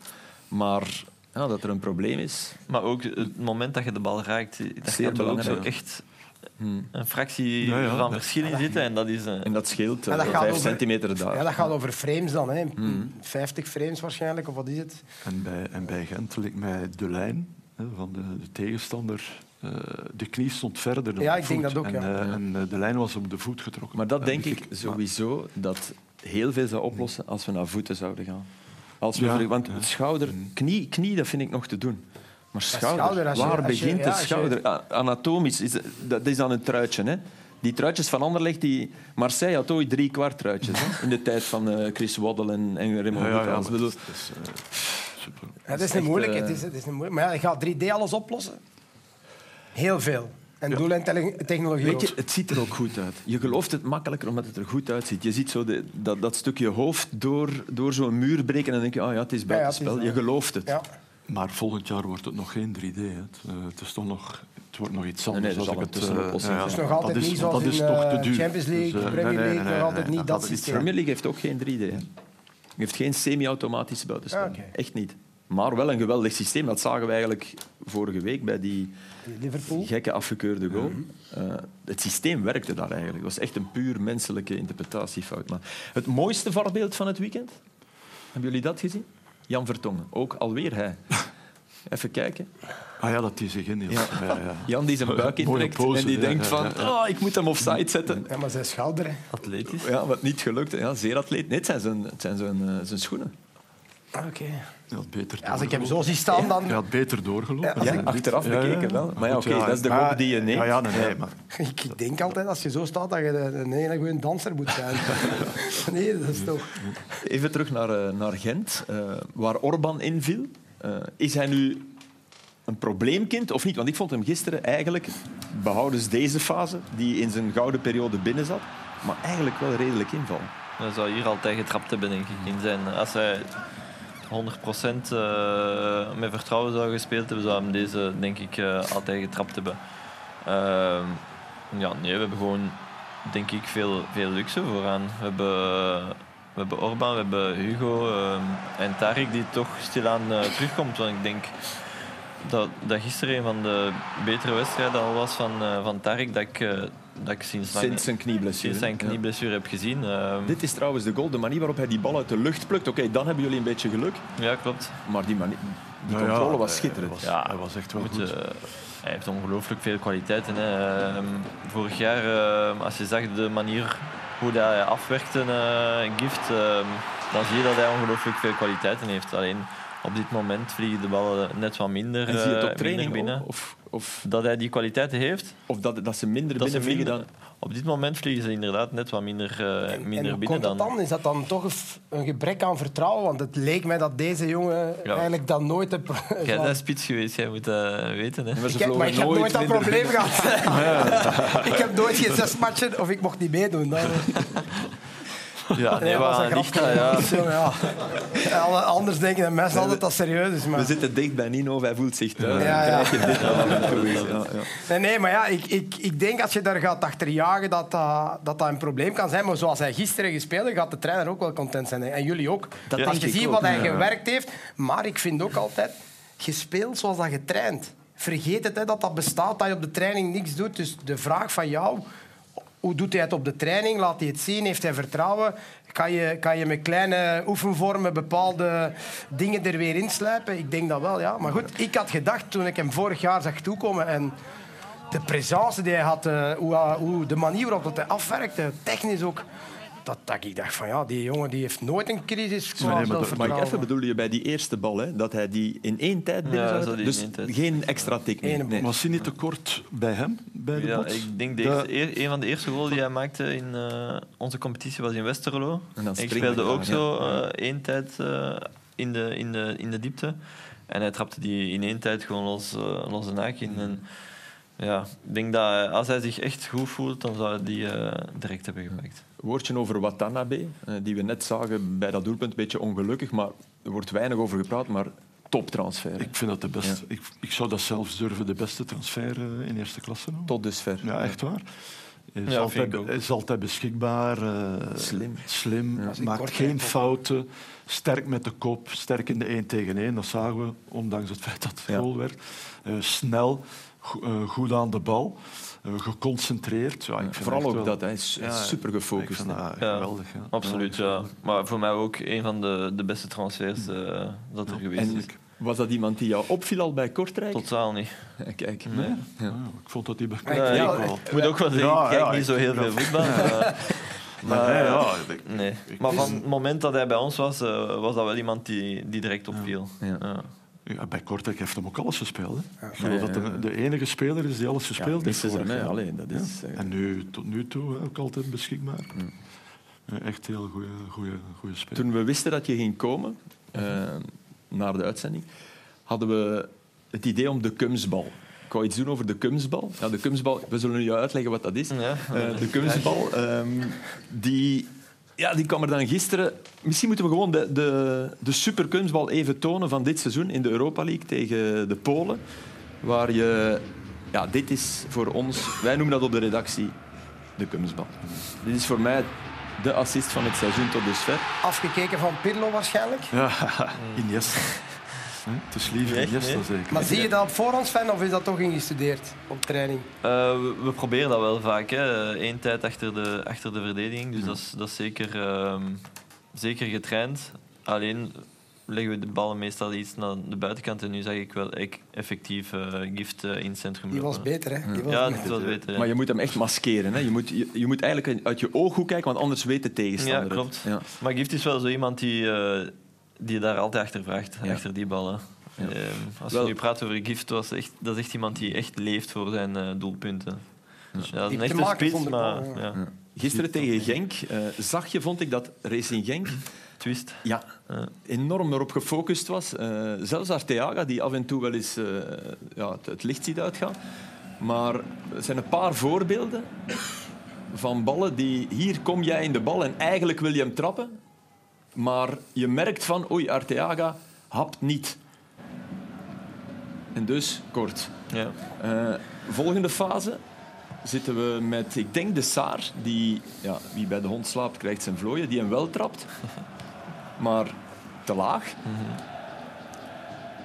Maar ja, dat er een probleem is, Maar ook het moment dat je de bal raakt, dat Zeer gaat er ook zo echt een fractie Ja, ja, van verschil in zitten. En dat is... eh, en dat scheelt En eh, dat gaat vijf over- centimeter daar. Ja, dat gaat over frames dan. Hè. 50 frames waarschijnlijk, of wat is het? En bij, en bij Gent leek mij de lijn hè, van de, de tegenstander. eh, de knie stond verder dan Ja, de ik denk dat ook, En, ja. eh, en eh, de lijn was op de voet getrokken. Maar dat Eh, denk ik sowieso dat heel veel zou oplossen als we naar voeten zouden gaan. Als we Ja, want ja. schouder, knie, knie, dat vind ik nog te doen. Maar schouder, schouder, als je- waar je- begint ja, de je- schouder? Anatomisch, is, dat is dan een truitje. Hè? Die truitjes van Anderlecht, die... Marseille had ooit drie kwart truitjes hè? in de tijd van eh, Chris Waddle en, en Raymond Ja, bedoel, het is- het is, eh, super. Ja, het is niet moeilijk. eh, Het is, het is niet moeilijk. Maar ja, gaat 3D alles oplossen? Heel veel. En doel en technologie Weet je, het ziet er ook goed uit. Je gelooft het makkelijker omdat het er goed uitziet. Je ziet zo de, dat, dat stukje hoofd door, door zo'n muur breken en dan denk je, oh ja, het is ja, het is buitenspel. je gelooft het. Maar volgend jaar wordt het nog geen 3D. Hè. Het, eh, het is toch nog, het wordt nog iets nee, anders. er als ik het, eh. Het is nog dat altijd is- niet zoals dat is in, toch te eh, duur. Champions League, eh, Premier League, nog altijd niet dat De systeem. Premier League heeft ook geen 3D. Hè. heeft geen semi-automatische buitenspel. Ah. Echt niet. Maar wel een geweldig systeem. Dat zagen we eigenlijk vorige week bij die Liverpool. gekke afgekeurde goal. Eh, het systeem werkte daar eigenlijk. Het was echt een puur menselijke interpretatiefout. Maar het mooiste voorbeeld van het weekend, hebben jullie dat gezien? Jan Vertongen. Ook alweer hij. <laughs> Even kijken. Ah ja, dat hij zich in. Ja. Ja, ja. Jan die zijn <laughs> buik intrekt pose, en die ja, denkt van ja. "Ah, ik moet hem offside zetten. Ja, maar zijn schouder. hè. atletisch. Ja, wat niet gelukt. Ja, zeer atleet. Nee, het zijn zijn, het zijn zijn, eh, zijn schoenen. Ah, Oké. Als ik hem zo zie staan, dan... Hij had beter doorgelopen. Ja, achteraf bekeken wel. Maar ja, oké, dat is de gok die je neemt. Ja, ja, nee, nee, maar <laughs> Ik denk altijd, als je zo staat, dat je een een hele goede danser moet zijn. <laughs> nee, dat is toch... Even terug naar, eh, naar Gent, eh, waar Orban inviel. Eh, is hij nu een probleemkind of niet? Want ik vond hem gisteren eigenlijk, behoudens deze fase, die in zijn gouden periode binnen zat, maar eigenlijk wel redelijk invallen. Hij zou hier altijd getrapt hebben, denk ik. In zijn, als hij 100% eh, met vertrouwen zou gespeeld hebben, zou hem deze, denk ik, eh, altijd getrapt hebben. Ehm, ja, nee, we hebben gewoon, denk ik, veel, veel luxe vooraan. We hebben, we hebben Orban, we hebben Hugo ehm, en Tarik die toch stilaan eh, terugkomt. Want ik denk dat, dat gisteren een van de betere wedstrijden al was van, van Tarik dat ik, dat ik sinds, lang- Sinds zijn knieblessure. sinds zijn Ja. knieblessure heb gezien. Ehm, Dit is trouwens de goal, de manier waarop hij die bal uit de lucht plukt. Oké, dan hebben jullie een beetje geluk. Ja, klopt. Maar die, manier, die ja, controle was schitterend. Hij was, Ja, hij was echt wel goed. hij heeft ongelooflijk veel kwaliteiten. Hè. Ehm, vorig jaar, ehm, als je zag de manier hoe dat hij afwerkte, eh, Gift, ehm, dan zie je dat hij ongelooflijk veel kwaliteiten heeft. Alleen Op dit moment vliegen de ballen net wat minder, En zie je het eh, op training minder binnen. Of, of, Dat hij die kwaliteiten heeft, of dat, dat ze minder dat ze binnenvliegen minder, dan... op dit moment vliegen ze inderdaad net wat minder, eh, En minder hoe binnen komt dat dan. dan? Is dat dan toch een gebrek aan vertrouwen? Want het leek mij dat deze jongen Ja. eigenlijk dan nooit... Heb, Jij bent <laughs> spits geweest, jij moet dat weten. Hè. Maar ze ik heb, maar ik heb vlogen nooit dat probleem gehad. <laughs> <laughs> ik heb nooit geen zes matchen of ik mocht niet meedoen. Dat, Ja, nee, was waar een grapje. Ja. <laughs> Ja. Anders denken de mensen altijd dat serieus is. We Maar... zitten dicht bij Nino, hij voelt zich thuis. <laughs> Ja, ja. Nee, nee, maar ja, ik, ik, ik denk als je daar gaat achterjagen dat dat, dat dat een probleem kan zijn. Maar zoals hij gisteren gespeeld heeft, gaat de trainer ook wel content zijn. En jullie ook. Dat als je ziet wat hij gewerkt heeft. Maar ik vind ook altijd, gespeeld zoals dat je traint. Vergeet het, hè, dat dat bestaat, dat je op de training niks doet. Dus de vraag van jou, hoe doet hij het op de training? Laat hij het zien? Heeft hij vertrouwen? Kan je, kan je met kleine oefenvormen bepaalde dingen er weer inslijpen? Ik denk dat wel, ja. Maar goed, ik had gedacht toen ik hem vorig jaar zag toekomen... En de presence die hij had, eh, hoe, hoe, de manier waarop dat hij afwerkte, technisch ook... Dat, dat ik dacht van ja, die jongen die heeft nooit een crisis qua maar dat- zelfvertrouwen. Maar ik even bedoelde je bij die eerste bal, hè, dat hij die in één tijd binnen Ja, zou Dus tijd. geen extra tik meer. Nee. Was hij niet te kort bij hem, bij de Ja, bots? ik denk de eerste, een van de eerste goals die hij maakte in eh, onze competitie was in Westerlo. En dan ik speelde ook daar, zo eh, één tijd eh, in, de, in, de, in de diepte. En hij trapte die in één tijd gewoon los, eh, los de naak in. En, ja, ik denk dat als hij zich echt goed voelt, dan zou hij die eh, direct hebben gepakt. Woordje over Watanabe, eh, die we net zagen bij dat doelpunt. Een beetje ongelukkig, maar er wordt weinig over gepraat. Maar toptransfer. Ik vind dat de beste. Ik, ik zou dat zelfs durven de beste transfer eh, in eerste klasse noemen. Tot dusver. Ja, echt waar. Hij is, Ja, altijd, is beschikbaar. eh, Slim. slim maakt geen fouten. Sterk met de kop, sterk in de 1 tegen 1. Dat zagen we, ondanks het feit dat het Ja. goal werd. Eh, snel, go- goed aan de bal. Eh, geconcentreerd. Ja, ik vind Vooral ook wel- dat, hij is Ja, super Ik gefocust. vind hè. dat Ja, geweldig. Ja. Absoluut, ja. Maar voor mij ook een van de, de beste transfers eh, dat er geweest En is. was dat iemand die jou opviel al bij Kortrijk? Totaal niet. Ja, Kijk. Nee. Ja, ik vond dat hij bij Ja, Ja, ja, ik, wel. ik moet ook wel zeggen, Ja, ik kijk ja, niet ik- zo heel veel voetbal. <laughs> Maar, Maar nee, ja, ik- nee. maar van het moment dat hij bij ons was, eh, was dat wel iemand die, die direct opviel. Ja. Ja. Bij Kortrijk heeft hem ook alles gespeeld. Hè. Ik geloof dat de, de enige speler is die alles Ja, gespeeld heeft. vorig hem, jaar. Allee, dat is, Ja. eh, En nu, tot nu toe ook altijd beschikbaar. Ja, echt heel goede speler. Toen we wisten dat je ging komen, eh, naar de uitzending, hadden we het idee om de kumsbal. Ik wou iets doen over de kumsbal. Ja, de kumsbal, we zullen je uitleggen wat dat is. Ja. Eh, de kumsbal, ehm, die, ja, die kwam er dan gisteren... Misschien moeten we gewoon de, de, de superkumsbal even tonen van dit seizoen in de Europa League tegen de Polen. Waar je... Ja, dit is voor ons... Wij noemen dat op de redactie de kumsbal. Dit is voor mij de assist van het seizoen tot dusver. Afgekeken van Pirlo waarschijnlijk. Ja, <laughs> Iniesta. Hè, Het is liever Echt, Iniesta, nee? zeker. Maar zie je dat op voorhand, Sven, of is dat toch ingestudeerd op training? Eh, we, we proberen dat wel vaak. Hè. Eén tijd achter de, achter de verdediging. Dus dat is, dat is zeker, ehm, zeker getraind. Alleen leggen we de ballen meestal iets naar de buitenkant. En nu zag ik wel effectief eh, gift eh, in het centrum Die was beter, hè? Die was Ja, beter. dat was beter. ja. Maar je moet hem echt maskeren. Hè? Je, moet, je, je moet eigenlijk uit je ooghoek kijken, want anders weet de tegenstander Ja, klopt. Ja. Maar Gift is wel zo iemand die, eh, die daar altijd achter vraagt, Ja. achter die ballen. Ja. Ehm, als Wel- je nu praat over Gift, was echt, dat is echt iemand die echt leeft voor zijn eh, doelpunten. Ja. dat is een echte spits, zonder maar bal, ja. ja. Gisteren tegen Genk eh, zag je, vond ik, dat Racing Genk <clears throat> twist. ja, enorm erop gefocust was. Eh, zelfs Arteaga, die af en toe wel eens eh, ja, het, het licht ziet uitgaan. Maar er zijn een paar voorbeelden van ballen die... Hier kom jij in de bal en eigenlijk wil je hem trappen. Maar je merkt van, oei, Arteaga hapt niet. En dus kort. Ja. Eh, volgende fase zitten we met, ik denk, de Saar. Die, ja, wie bij de hond slaapt, krijgt zijn vlooien. Die hem wel trapt. <laughs> Maar te laag.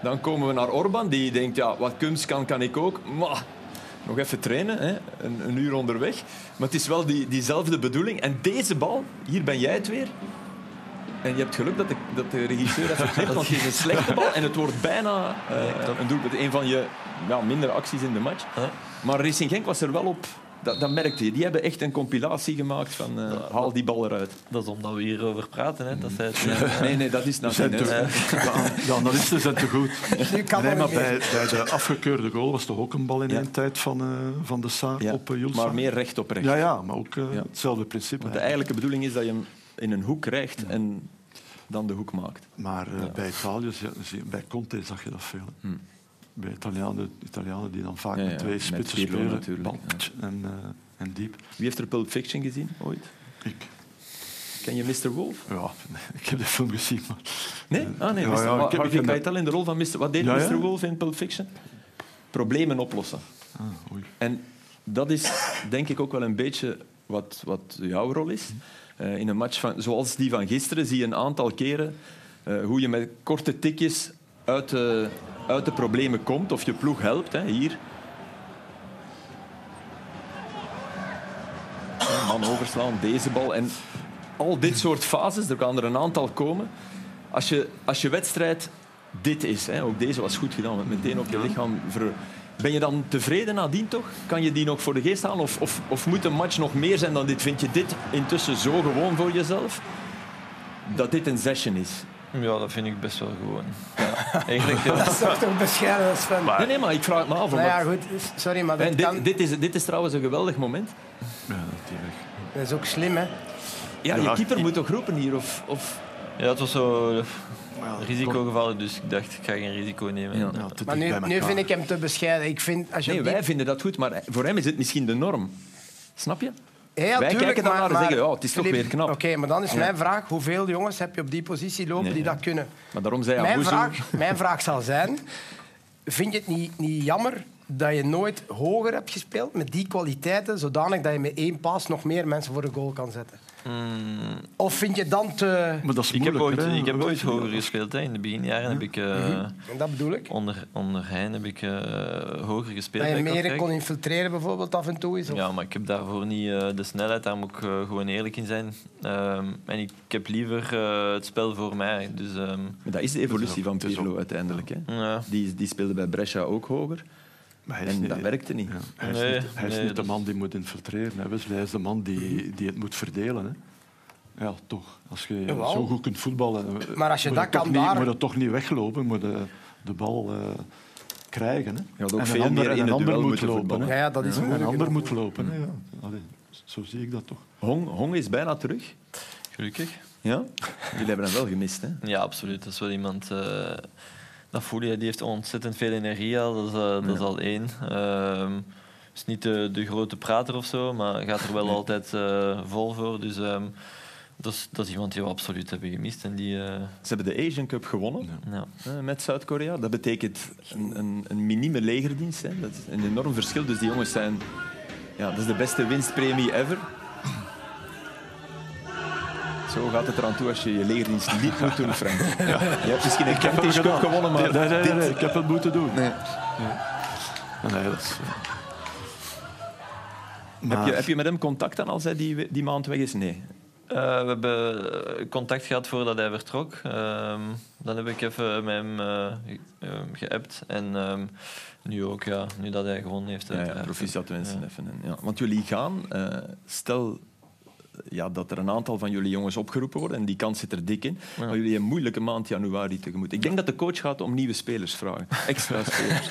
Dan komen we naar Orban. Die denkt, ja, wat kunst kan, kan ik ook. Maar nog even trainen, hè. Een, een uur onderweg. Maar het is wel die, diezelfde bedoeling. En deze bal, hier ben jij het weer. En je hebt geluk dat de, dat de regisseur even knipt, want het is een slechte bal. En het wordt bijna eh, een doelpunt. Een van je ja, mindere acties in de match. Ja. Maar Racing Genk was er wel op Dat, dat merkte je. Die hebben echt een compilatie gemaakt van uh, haal die bal eruit. Dat is omdat we hierover praten. Hè. Dat zij het, uh... <laughs> Nee, nee, dat is nou zijn te, <laughs> De analisten zijn te goed. <laughs> nee, maar bij, bij, de afgekeurde goal was toch ook een bal in ja. één tijd van, uh, van de Saar ja, op uh, Jules. Maar meer recht op recht. Ja, ja maar ook hetzelfde principe. Want de eigenlijke bedoeling is dat je hem in een hoek krijgt en dan de hoek maakt. Maar bij Italië, bij Conte zag je dat veel. Hm bij Italianen, Italianen die dan vaak ja, met twee spitsen met spelen. Natuurlijk, en, uh, en diep. Wie heeft er Pulp Fiction gezien ooit? Ik. Ken je Mr. Wolf? Ja, <laughs> ik heb de film gezien. Maar... Nee? Ah nee, ja, ja, ik heb, Keitel in de rol van Mr. Wat deed Mr. Wolf in Pulp Fiction? Problemen oplossen. Ah, oei. En dat is denk ik ook wel een beetje wat, wat jouw rol is. Uh, in een match van, zoals die van gisteren zie je een aantal keren uh, hoe je met korte tikjes uit de, uit de problemen komt of je ploeg helpt. Hè, hier. Man overslaan, deze bal. En al dit soort fases, er kan er een aantal komen. Als je, als je wedstrijd dit is, hè, ook deze was goed gedaan, met meteen op je lichaam. Ver... Ben je dan tevreden nadien toch? Kan je die nog voor de geest halen? Of, of, of moet een match nog meer zijn dan dit? Vind je dit intussen zo gewoon voor jezelf? Dat dit een session is? Ja, dat vind ik best wel gewoon. Ja, <laughs> eigenlijk, <laughs> dat is toch toch bescheiden, Sven? Maar, nee, nee, maar ik vraag het me af. Nou ja, goed, sorry, maar dit, kan... dit, is, dit is trouwens een geweldig moment. Ja, natuurlijk. Dat is ook slim, hè? Ja, je keeper moet toch roepen hier? Of, of... Ja, het was zo risicogevallen, dus ik dacht, ik ga geen risico nemen. Ja. Ja, maar nu, nu vind ik hem te bescheiden. Ik vind, als je nee, wij vinden dat goed, maar voor hem is het misschien de norm. Snap je? Ja, Wij tuurlijk, kijken dan maar, naar en zeggen, oh, het is toch weer knap. Oké, maar dan is mijn vraag, hoeveel jongens heb je op die positie lopen Nee, die ja. dat kunnen? Maar daarom zei Mijn vraag, mijn vraag zal zijn, vind je het niet, niet jammer dat je nooit hoger hebt gespeeld met die kwaliteiten, zodanig dat je met één pas nog meer mensen voor de goal kan zetten? Of vind je dan te... Maar dat is Ik heb ooit, hè. ik heb ooit hoger gespeeld. Hè. In de beginjaren heb ik... eh, Dat bedoel ik. onder, onder Hein heb ik eh, hoger gespeeld. Dat je bij meer kon infiltreren bijvoorbeeld af en toe is? Of? Ja, maar ik heb daarvoor niet eh, de snelheid. Daar moet ik gewoon eerlijk in zijn. Ehm, en ik, ik heb liever het spel voor mij. Dus, ehm, Maar dat is de evolutie van Pirlo uiteindelijk. Hè. ja. Die, die speelde bij Brescia ook hoger. Maar En niet- dat werkte niet. Ja, hij is Nee, niet, hij is nee, niet de dat- man die moet infiltreren. Hè. Wesley. Is de man die, die het moet verdelen. Hè. Ja, toch. Als je Jawel. zo goed kunt voetballen, eh, Maar als je moet dat kan niet, daar- moet je toch niet weglopen, moet je de bal eh, krijgen. Hè. had ook en veel een ander, meer in een het ander duel moet moeten lopen. Ja, ja, dat is Ja, moeilijk Een ander moet lopen. Hè. Ja. Allee, zo zie ik dat toch. Hong, Hong is bijna terug. Gelukkig. Ja? Jullie hebben hem wel gemist, hè? Ja, absoluut. Dat is wel iemand... eh, dat voel je. Die heeft ontzettend veel energie al. Dat is, eh, dat is al één. Ehm is niet de, de grote prater of zo, maar gaat er wel altijd eh, vol voor. Dus ehm, dat, is, dat is iemand die we absoluut hebben gemist. En die, eh, Ze hebben de Asian Cup gewonnen ja. met Zuid-Korea. Dat betekent een, een, een minieme legerdienst. Hè. Dat is een enorm verschil. Dus die jongens zijn... Ja, dat is de beste winstpremie ever. Zo gaat het eraan toe als je je legerdienst niet moet doen, Frank. <laughs> Je hebt misschien een Kentish Cup gewonnen, maar Nee, nee, nee, dit- nee, ik heb het moeten doen. Nee. Nee, dat is, eh, Heb, je, heb je met hem contact dan als hij die, die maand weg is? Nee. Eh, we hebben contact gehad voordat hij vertrok. Ehm, dan heb ik even met hem eh, ehm, geappt. En ehm, nu ook, ja, nu dat hij gewonnen heeft. Ja, ja, proficiat wensen Ja. even. En, ja. Want jullie gaan, eh, stel ja, dat er een aantal van jullie jongens opgeroepen worden, en die kans zit er dik in, maar jullie een moeilijke maand januari tegemoet. Ik denk dat de coach gaat om nieuwe spelers vragen. Extra spelers.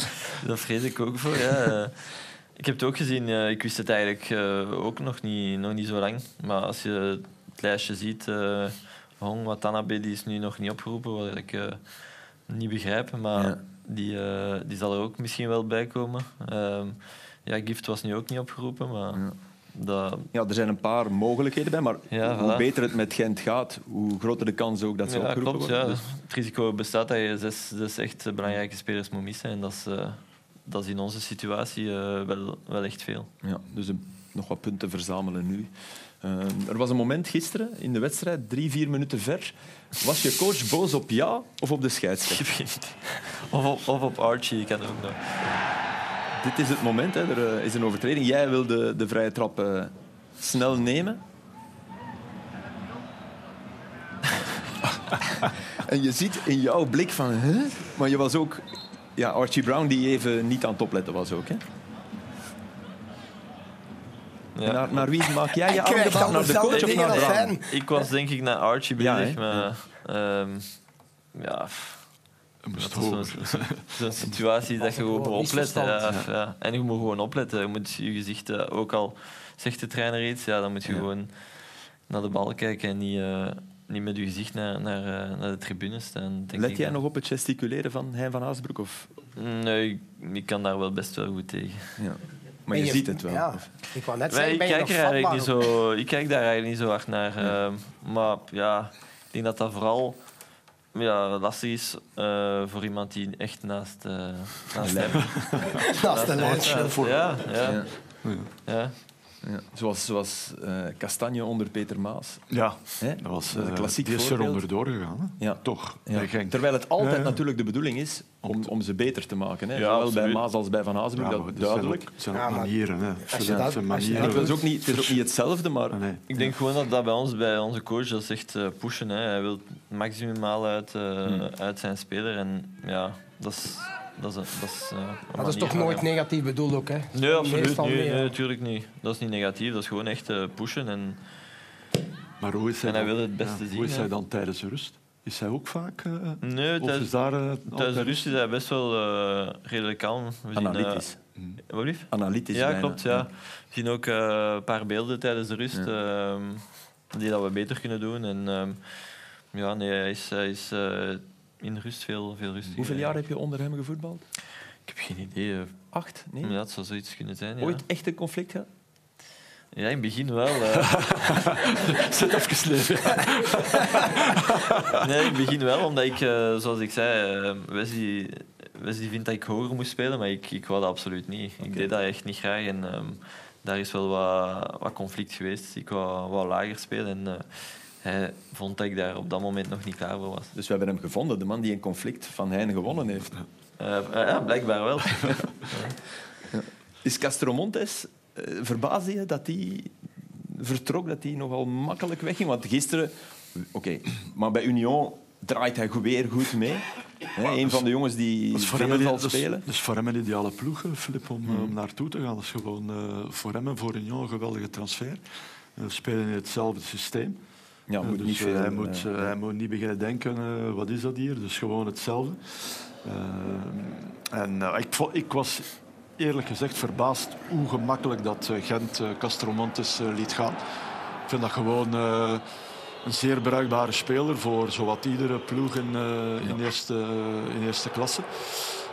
<laughs> Dat vrees ik ook voor. Ja. Ik heb het ook gezien, ik wist het eigenlijk eh, ook nog niet, nog niet zo lang. Maar als je het lijstje ziet, eh Hong Watanabe die is nu nog niet opgeroepen, wat ik eh, niet begrijp. Maar Ja. die, die zal er ook misschien wel bij komen. Ehm, ja, Gift was nu ook niet opgeropen, maar Ja. Dat, Ja, er zijn een paar mogelijkheden bij, maar Ja, hoe voilà. beter het met Gent gaat, hoe groter de kans ook dat ze ja, opgeroepen klopt. worden. Ja. Dus- Het risico bestaat dat je zes, zes echt belangrijke spelers moet missen. En dat is, eh, dat is in onze situatie eh, wel, wel echt veel. Ja, dus een- nog wat punten verzamelen nu. Eh, er was een moment gisteren in de wedstrijd, drie, vier minuten ver. Was je coach boos op jou of op de scheidsrechter? <laughs> of, op, of op Archie kan ook nog. Dit is het moment, hè. er eh, is een overtreding. Jij wil de, de vrije trap eh, snel nemen. <laughs> en je ziet in jouw blik van... Huh? Maar je was ook... Ja, Archie Brown die even niet aan het opletten was ook. Hè? Ja. Naar, naar wie maak jij je aangebod? Naar de coach of dingen naar de als fan? hij. Ik was denk ik naar Archie bezig, maar ehm, ja, moest dat is zo'n <laughs> situatie dat je gewoon moet opletten. Ja. En je moet gewoon opletten. Je moet je gezicht, eh, ook al zegt de trainer iets, ja, dan moet je gewoon naar de bal kijken en niet, eh, niet met je gezicht naar, naar, eh, naar de tribune staan. Denk Let ik jij dan. nog op het gesticuleren van Hein van Aasbroek? Of? Nee, ik, ik kan daar wel best wel goed tegen. Ja. Maar je ziet het wel. Ja, Of- ik wou net zeggen, ik, ben je kijk nog er eigenlijk niet vatbaar? zo, ik kijk daar eigenlijk niet zo hard naar. ehm, maar ja, ik denk dat dat vooral ja, lastig is eh, voor iemand die echt naast, eh naast <laughs> hem... Naast de lijn. naast- ja, ja, ja. Ja. Zoals, zoals eh Castagne onder Peter Maas. Ja, Hè? dat was is een eh, klassiek die is er onderdoor gegaan. Hè? Ja. Toch, Ja. bij Genk. Terwijl het altijd Ja, ja. natuurlijk de bedoeling is om, om ze beter te maken. Hè. Ja, Zowel bij. Maas als bij Van Azenbroek, Ja, dat is duidelijk. ook- Het zijn ook manieren. Hè. dat- manieren. Het is ook niet, het is ook niet hetzelfde, maar nee. Ik denk gewoon dat dat bij ons, bij onze coach, dat is echt eh, pushen. Hè. Hij wil maximaal uit, eh, uit zijn speler. En ja, dat is... Dat is, dat is, eh, Maar dat is toch nooit negatief bedoeld ook, hè? Nee, absoluut Nee, ja. natuurlijk niet. Dat is niet negatief, dat is gewoon echt eh, pushen. En Maar hoe is hij, En hij dan- wil het beste ja, zien, Hoe is hè. hij dan tijdens de rust? Is hij ook vaak... nee, is tijdens, daar... tijdens de altijd- rust is hij best wel eh, redelijk kalm. We zien, analytisch. wat lief? Analytisch Ja, bijna. klopt. Ja. We zien ook eh, een paar beelden tijdens de rust ehm, die dat we beter kunnen doen. En ehm, ja, nee, hij is, hij is eh, in rust veel, veel rustiger. Hoeveel jaar heb je onder hem gevoetbald? Ik heb geen idee. eh. Acht? Nee? Ja, het zou zoiets kunnen zijn. Ja, Ooit echt een conflict gehad? ja in het begin wel. eh. Zit even neer. Nee, in het begin wel, omdat ik, zoals ik zei, Wesley, Wesley vindt dat ik hoger moest spelen, maar ik, ik wou dat absoluut niet. Ik deed dat echt niet graag en ehm, daar is wel wat, wat conflict geweest. Ik wou, wou lager spelen en hij vond dat ik daar op dat moment nog niet klaar voor was. Dus we hebben hem gevonden, de man die een conflict van Hein gewonnen heeft. Eh, eh, ja, blijkbaar wel. <laughs> Is Castro Montes, eh, verbaasde je dat hij vertrok, dat hij nogal makkelijk wegging? Want gisteren, oké, maar bij Union draait hij weer goed mee. Hè, een van de jongens die Dat is voor hem veel zal is- spelen. dat is voor hem een ideale ploeg, hè, Filip, om, om naartoe te gaan. Dat is gewoon eh, voor hem en voor Union een geweldige transfer. We spelen in hetzelfde systeem. Ja, Eh, moet dus niet eh, veel, hij, moet, eh, hij moet niet beginnen denken, wat is dat hier? Dus gewoon hetzelfde. En ik, ik was eerlijk gezegd verbaasd hoe gemakkelijk dat Gent Castromontes liet gaan. Ik vind dat gewoon een zeer bruikbare speler voor zowat iedere ploeg in, in, eerste, in eerste klasse.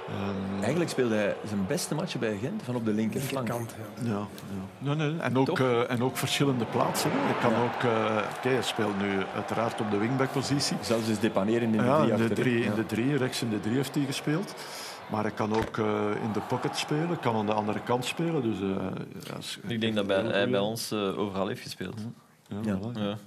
Ehm, Eigenlijk speelde hij zijn beste matchen bij Gent van op de linkerflank. Linkerkant, ja. ja, ja. Nee, nee. En, ook, eh, en ook verschillende plaatsen. hè. Je kan ook, eh, oké, hij speelt nu uiteraard op de wingback-positie. Zelfs is depaneren in de Ja, drie in de drie, Ja. in de drie, rechts in de drie heeft hij gespeeld. Maar hij kan ook eh, in de pocket spelen, kan aan de andere kant spelen. Dus, eh, ja, is- ik denk dat bij, hij bij ons eh, overal heeft gespeeld. Ja, Ja. voilà.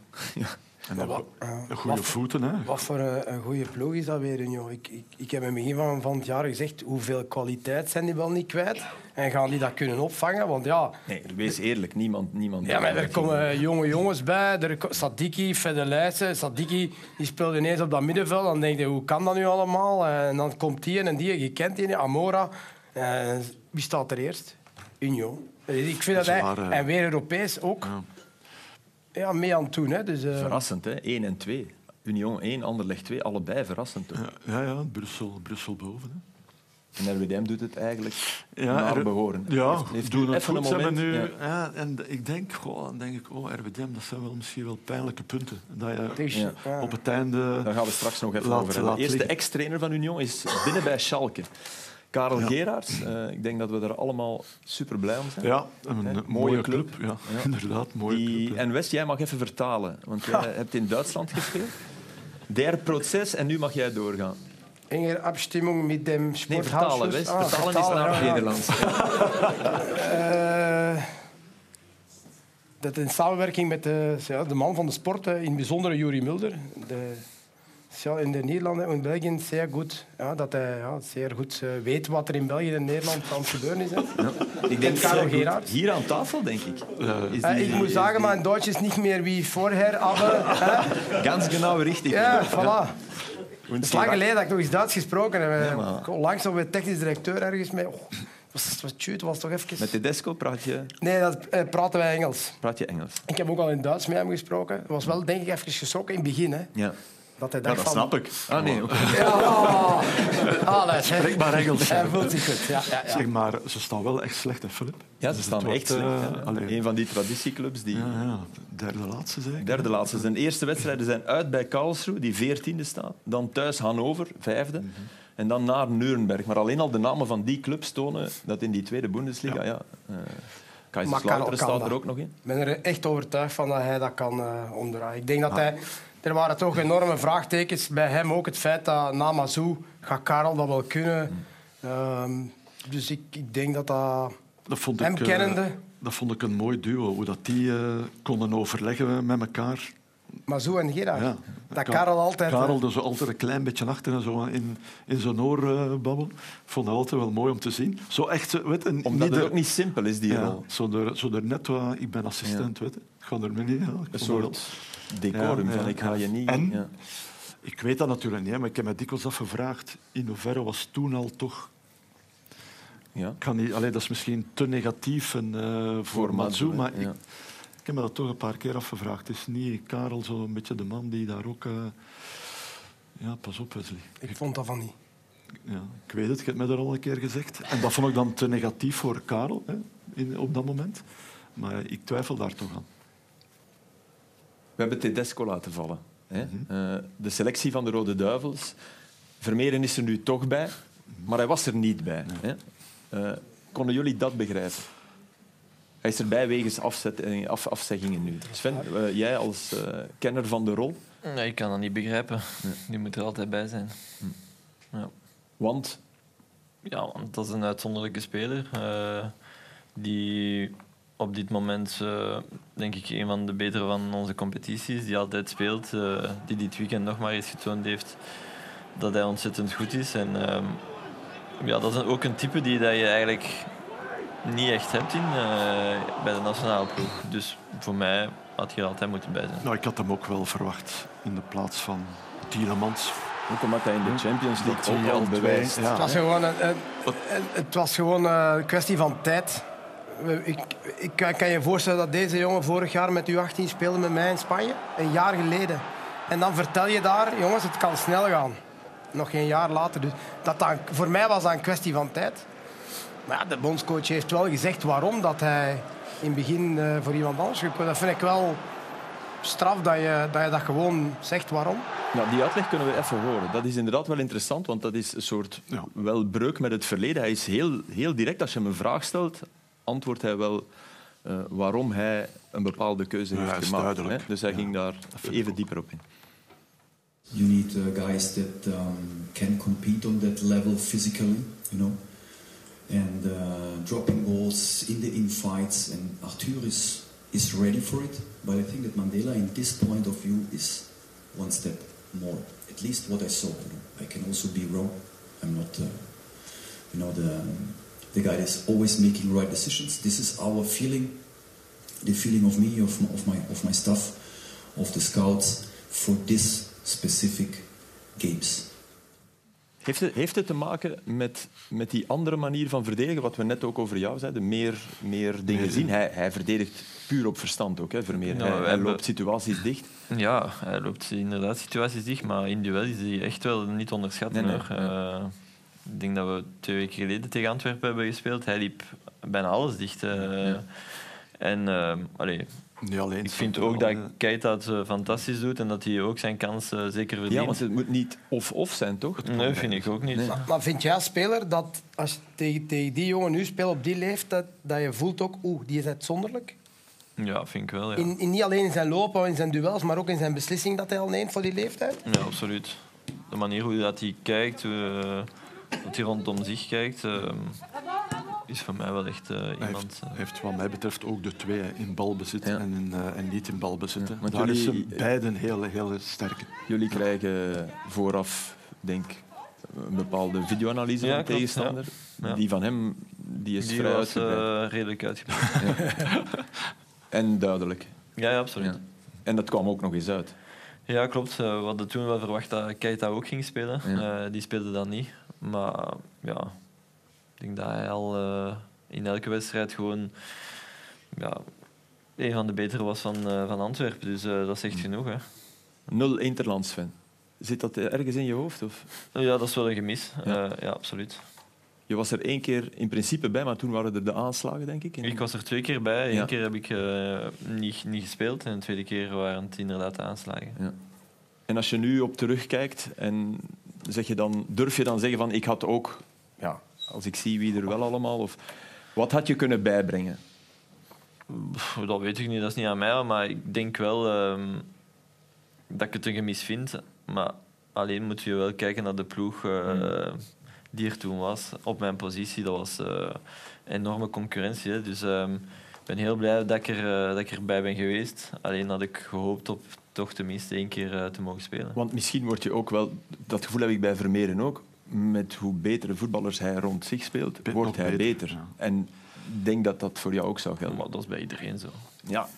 En wat- eh, go- goede wat- voeten. Hè. Wat voor een, een goede ploeg is dat weer, Union? Ik, ik, ik heb in het begin van, van het jaar gezegd, hoeveel kwaliteit zijn die wel niet kwijt? En gaan die dat kunnen opvangen? Want ja, Nee, wees eerlijk, niemand... niemand ja maar er komen jonge jongens bij. Er, Sadiki, Fedelijsen. Sadiki die speelde ineens op dat middenveld. Dan denk je, hoe kan dat nu allemaal? En dan komt die en die, je kent die, Amora. En wie staat er eerst? Union. Ik vind dat hij... eh. En weer Europees ook. Ja. Ja, mee aan het doen. Hè. Dus, eh, Verrassend, hè? 1 en 2. Union 1, Anderlecht 2, allebei verrassend. Toch? Ja, ja, Brussel, Brussel boven. Hè. En RWDM doet het eigenlijk Ja, naar behoren. Ja, Heeft- heeft doen het even goed. een moment, nu, ja. ja. en ik denk, goh, dan denk ik, oh, RWDM, dat zijn wel misschien wel pijnlijke punten. Dat je Ja. op het einde... Daar gaan we straks nog even Laat- over hebben. Eerst de liggen. ex-trainer van Union is binnen bij Schalke. Karel Geraerts. Eh, ik denk dat we er allemaal super blij om zijn. Ja, een mooie, Mooie club. club. Ja, Ja. inderdaad, mooie Die, club. ja. en West, jij mag even vertalen, want <laughs> jij hebt in Duitsland gespeeld. Der proces en nu mag jij doorgaan. Enger Abstimmung mit dem Nee, Sporthaus. vertalen, West. Ah, vertalen is naar ja, ja. Nederlands. <laughs> Eh, dat in samenwerking met de, ja, de man van de sport, eh, in het bijzonder Juri Mulder. De, ja, in de Nederlanden en België zeer goed. Ja, dat hij ja, zeer goed eh, weet wat er in België en Nederland aan het gebeuren is. Hè. Ik denk Karel. Geraerts. Hier aan tafel, denk ik. Eh, ik moet zeggen, mijn Duits is niet meer wie voorher. Aber. Ganz genau richtig. Ja, voilà. Het is lang geleden dat ik nog eens Duits gesproken heb. Ja, Onlangs nog met technisch directeur ergens mee. Oh, Was, was, was toch even... Met Tedesco praat je, Nee, dat eh, praten wij Engels. praat je Engels. Ik heb ook al in Duits met hem gesproken. Het was wel, denk ik, even geschrokken in het begin. Hè, Ja. Dat hij Ja, dacht dat van... snap ik. Ah, nee. Ja, oh. <laughs> is, hè. Spreek maar Engels. Hij voelt zich goed. Ja, ja, ja. Zeg maar, ze staan wel echt slecht, hè, Filip? Ja, ze Dus staan echt wordt, slecht. eh. Een van die traditieclubs die... Ja, ja, derde laatste zeker. Derde laatste. Zijn eerste wedstrijden zijn uit bij Karlsruhe, die veertiende staat. Dan thuis Hannover, vijfde. Mhm. En dan naar Nuremberg. Maar alleen al de namen van die clubs tonen dat in die tweede Bundesliga... Ja. eh Maar Kaiserslautern staat er ook nog in. Ik ben er echt overtuigd van dat hij dat kan eh, omdraaien. Ik denk dat hij... Er waren toch enorme vraagtekens bij hem. Ook het feit dat na Mazou gaat Karel dat wel kunnen. Ehm, dus ik, ik denk dat dat... Dat vond Hem ik, eh, kennende. dat vond ik een mooi duo, hoe dat die eh, konden overleggen met elkaar. Mazou en Gerard. Ja. Dat Ka- Karel altijd... eh, Karel er zo altijd een klein beetje achter en zo in, in zijn oor eh, babbelen. Ik vond dat altijd wel mooi om te zien. Zo echt, weet, je, Omdat niet het de- ook niet simpel is, die ja, rol. zo, er, zo er net wat, ik ben assistent, weet je. Ik ga er me niet... Ja, ik Een soort wel- decorum Ja, van ja, ik ga je niet... En? ja. Ik weet dat natuurlijk niet, maar ik heb me dikwijls afgevraagd in hoeverre was toen al toch... Ja. Ik kan niet, allee, dat is misschien te negatief en, eh, voor, Voor Matsu, maar ja. ik, ik heb me dat toch een paar keer afgevraagd. Is niet Karel zo een beetje de man die daar ook... eh, Ja, pas op Wesley. Ik vond dat van niet. Ja, ik weet het, ik heb me dat al een keer gezegd. En dat vond ik dan te negatief voor Karel hè, in, op dat moment. Maar ik twijfel daar toch aan. We hebben Tedesco laten vallen. Hè? Mhm. Eh, de selectie van de Rode Duivels. Vermeeren is er nu toch bij, maar hij was er niet bij. Hè? Eh, konden jullie dat begrijpen? Hij is erbij wegens afzet, af, afzeggingen nu. Sven, eh, jij als eh, kenner van de rol, Nee, ik kan dat niet begrijpen. Die moet er altijd bij zijn. Ja. want Ja, want dat is een uitzonderlijke speler. eh, die op dit moment, eh, denk ik, een van de betere van onze competities. Die altijd speelt. eh, die dit weekend nog maar eens getoond heeft dat hij ontzettend goed is. En ehm, ja, dat is ook een type die dat je eigenlijk niet echt hebt in, eh, bij de nationale ploeg. Dus voor mij had je er altijd moeten bij zijn. Nou, ik had hem ook wel verwacht in de plaats van Tielemans. ook omdat hij in de Champions League ook al bewijst. ja. Het was gewoon een, een- een- het was gewoon een kwestie van tijd. We- Ik, ik kan- je voorstellen dat deze jongen vorig jaar met U18 speelde met mij in Spanje. Een jaar geleden. En dan vertel je daar, jongens, het kan snel gaan. Nog geen jaar later. Dus dat dan, voor mij was dat een kwestie van tijd. Maar ja, de bondscoach heeft wel gezegd waarom dat hij in het begin eh, voor iemand anders gekozen Dat vind ik wel straf dat je, dat je dat gewoon zegt waarom. Nou, die uitleg kunnen we even horen. Dat is inderdaad wel interessant, want dat is een soort Ja. wel breuk met het verleden. Hij is heel, heel direct. Als je hem een vraag stelt, antwoordt hij wel eh, waarom hij een bepaalde keuze Ja, heeft gemaakt. hè. Dus hij Ja, ging daar even dieper op in. You need uh, guys that um, can compete on that level physically, you know, and uh, dropping balls in the infights. And Arthur is is ready for it, but I think that Mandela, in this point of view, is one step more. At least what I saw. You know. I can also be wrong. I'm not, uh, you know, the the guy that's always making right decisions. This is our feeling, the feeling of me, of my, of my, of my staff, of the scouts for this specific games. Heeft het, heeft het te maken met, met die andere manier van verdedigen, wat we net ook over jou zeiden, meer, meer dingen zien? Hij, hij verdedigt puur op verstand ook, hè, Vermeer. Ja, hij, loopt situaties dicht. Ja, hij loopt inderdaad situaties dicht, maar in duel is hij echt wel niet onderschatten. Nee. Eh, ik denk dat we twee weken geleden tegen Antwerpen hebben gespeeld. Hij liep bijna alles dicht. eh. En eh, allee, Niet alleen ik vind ook dat Keita het eh, fantastisch doet en dat hij ook zijn kans eh, zeker verdient. Ja, want het moet niet of-of zijn, toch? Nee, vind ik ook niet. Maar, maar vind jij als speler dat als je tegen, tegen die jongen nu speelt op die leeftijd, dat je voelt ook, oeh, die is uitzonderlijk? Ja, vind ik wel. Ja, In, in, niet alleen in zijn lopen en in zijn duels, maar ook in zijn beslissing dat hij al neemt voor die leeftijd? ja absoluut. De manier hoe dat hij kijkt, dat hij rondom zich kijkt, eh, is voor mij wel echt eh, Hij iemand. heeft, eh, heeft wat mij betreft ook de twee in balbezit Ja. en, in, eh, en niet in balbezit. want Daar is jullie- hem beiden heel, heel sterk. Jullie krijgen vooraf, denk een bepaalde videoanalyse Ja, van tegenstander. ja. Ja. Die van hem die is die vrij was redelijk uitgebreid. En duidelijk. ja, ja, absoluut. Ja. En dat kwam ook nog eens uit. Ja, klopt. We hadden toen wel verwacht dat Keita ook ging spelen. Ja. Eh, die speelde dan niet. Maar ja, Ik denk dat hij al eh, in elke wedstrijd gewoon ja, een van de betere was van, eh, van Antwerpen. Dus eh, dat is echt genoeg. Hè. Nul Interlands, Sven. Zit dat ergens in je hoofd? Of? Ja, dat is wel een gemis. Ja. Ja, absoluut. Je was er één keer in principe bij, maar toen waren er de aanslagen, denk ik. Ik was er twee keer bij. Eén Ja. keer heb ik niet, niet gespeeld en de tweede keer waren het inderdaad de aanslagen. Ja. En als je nu op terugkijkt, en zeg je dan, durf je dan zeggen van ik had ook, ja, als ik zie wie er wel allemaal, of wat had je kunnen bijbrengen? Dat weet ik niet, dat is niet aan mij, maar ik denk wel ehm, dat ik het een gemis vind. Maar alleen moet je wel kijken naar de ploeg eh, die er toen was. Op mijn positie, dat was eh, enorme concurrentie. Hè. Dus ehm, ik ben heel blij dat ik, er, eh, dat ik erbij ben geweest. Alleen had ik gehoopt op toch tenminste één keer eh, te mogen spelen. Want misschien word je ook wel, dat gevoel heb ik bij Vermeeren ook, met hoe betere voetballers hij rond zich speelt, Be- wordt hij beter, beter. ja. En ik denk dat dat voor jou ook zou gelden. Maar dat is bij iedereen zo. Ja,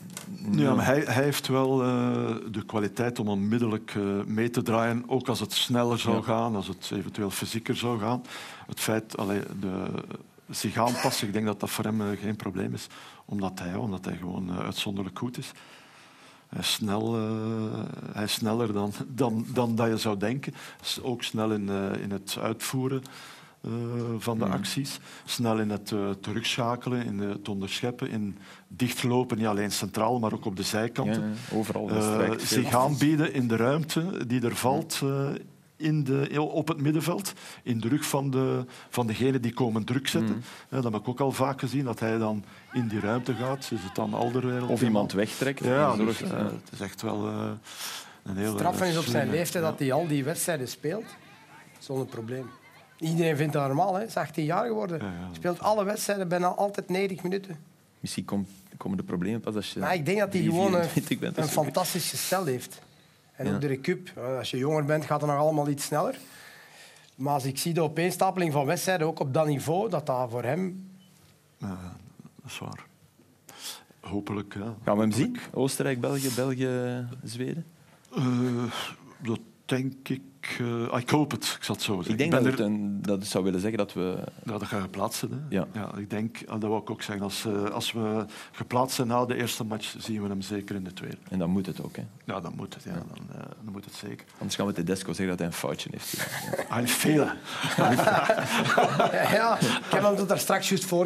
Ja, maar hij, hij heeft wel eh, de kwaliteit om onmiddellijk eh, mee te draaien, ook als het sneller zou Ja. gaan, als het eventueel fysieker zou gaan. Het feit, allee, de, zich aanpassen, ik denk dat dat voor hem geen probleem is, omdat hij, omdat hij gewoon uitzonderlijk goed is. Hij is, snel, eh, hij is sneller dan, dan, dan dat je zou denken. Is ook snel in, eh, in het uitvoeren eh, van de Mhm. acties. Snel in het terugschakelen, in het onderscheppen, in dichtlopen, niet alleen centraal, maar ook op de zijkanten. ja, overal. zich aanbieden in de ruimte die er valt in de, op het middenveld, in de rug van, de, van degene die komen druk zetten. Eh, dat heb ik ook al vaak gezien, dat hij dan in die ruimte gaat. Is het dan Alderweireld? Of iemand wegtrekt. Ja, dus, eh, eh, het is echt wel eh, een heel Straffen eh, is op zijn leeftijd dat hij al die wedstrijden speelt, zonder probleem. Iedereen vindt dat normaal, hè? hij is 18 jaar geworden. Ja, speelt alle wedstrijden bijna altijd 90 minuten. misschien kom- komen de problemen pas als je Maar ik denk dat hij 3, gewoon een, 24 bent. een fantastisch gestel heeft. En Ja. ook de recup. Als je jonger bent, gaat het nog allemaal iets sneller. Maar als ik zie de opeenstapeling van wedstrijden, ook op dat niveau, dat dat voor hem... Ja, dat is waar. Hopelijk, ja. Gaan we hem zien? Oostenrijk, België, België, Zweden? Eh, dat denk ik... eh, ik hoop het, ik zal het zo zeggen. Ik denk ben dat, er- het een, dat zou willen zeggen dat we... Ja, dat gaan geplaatst zijn. Hè? Ja. ik denk, en dat wil ik ook zeggen, als, eh, als we geplaatst zijn na de eerste match, zien we hem zeker in de tweede. En dan moet het ook. Hè. Ja, dan moet het, ja, Dan, eh, dan moet het zeker. Anders gaan we Tedesco zeggen dat hij een foutje heeft. gedaan. <laughs> Een fehler. <laughs> Ja, ik heb hem dat daar straks juist het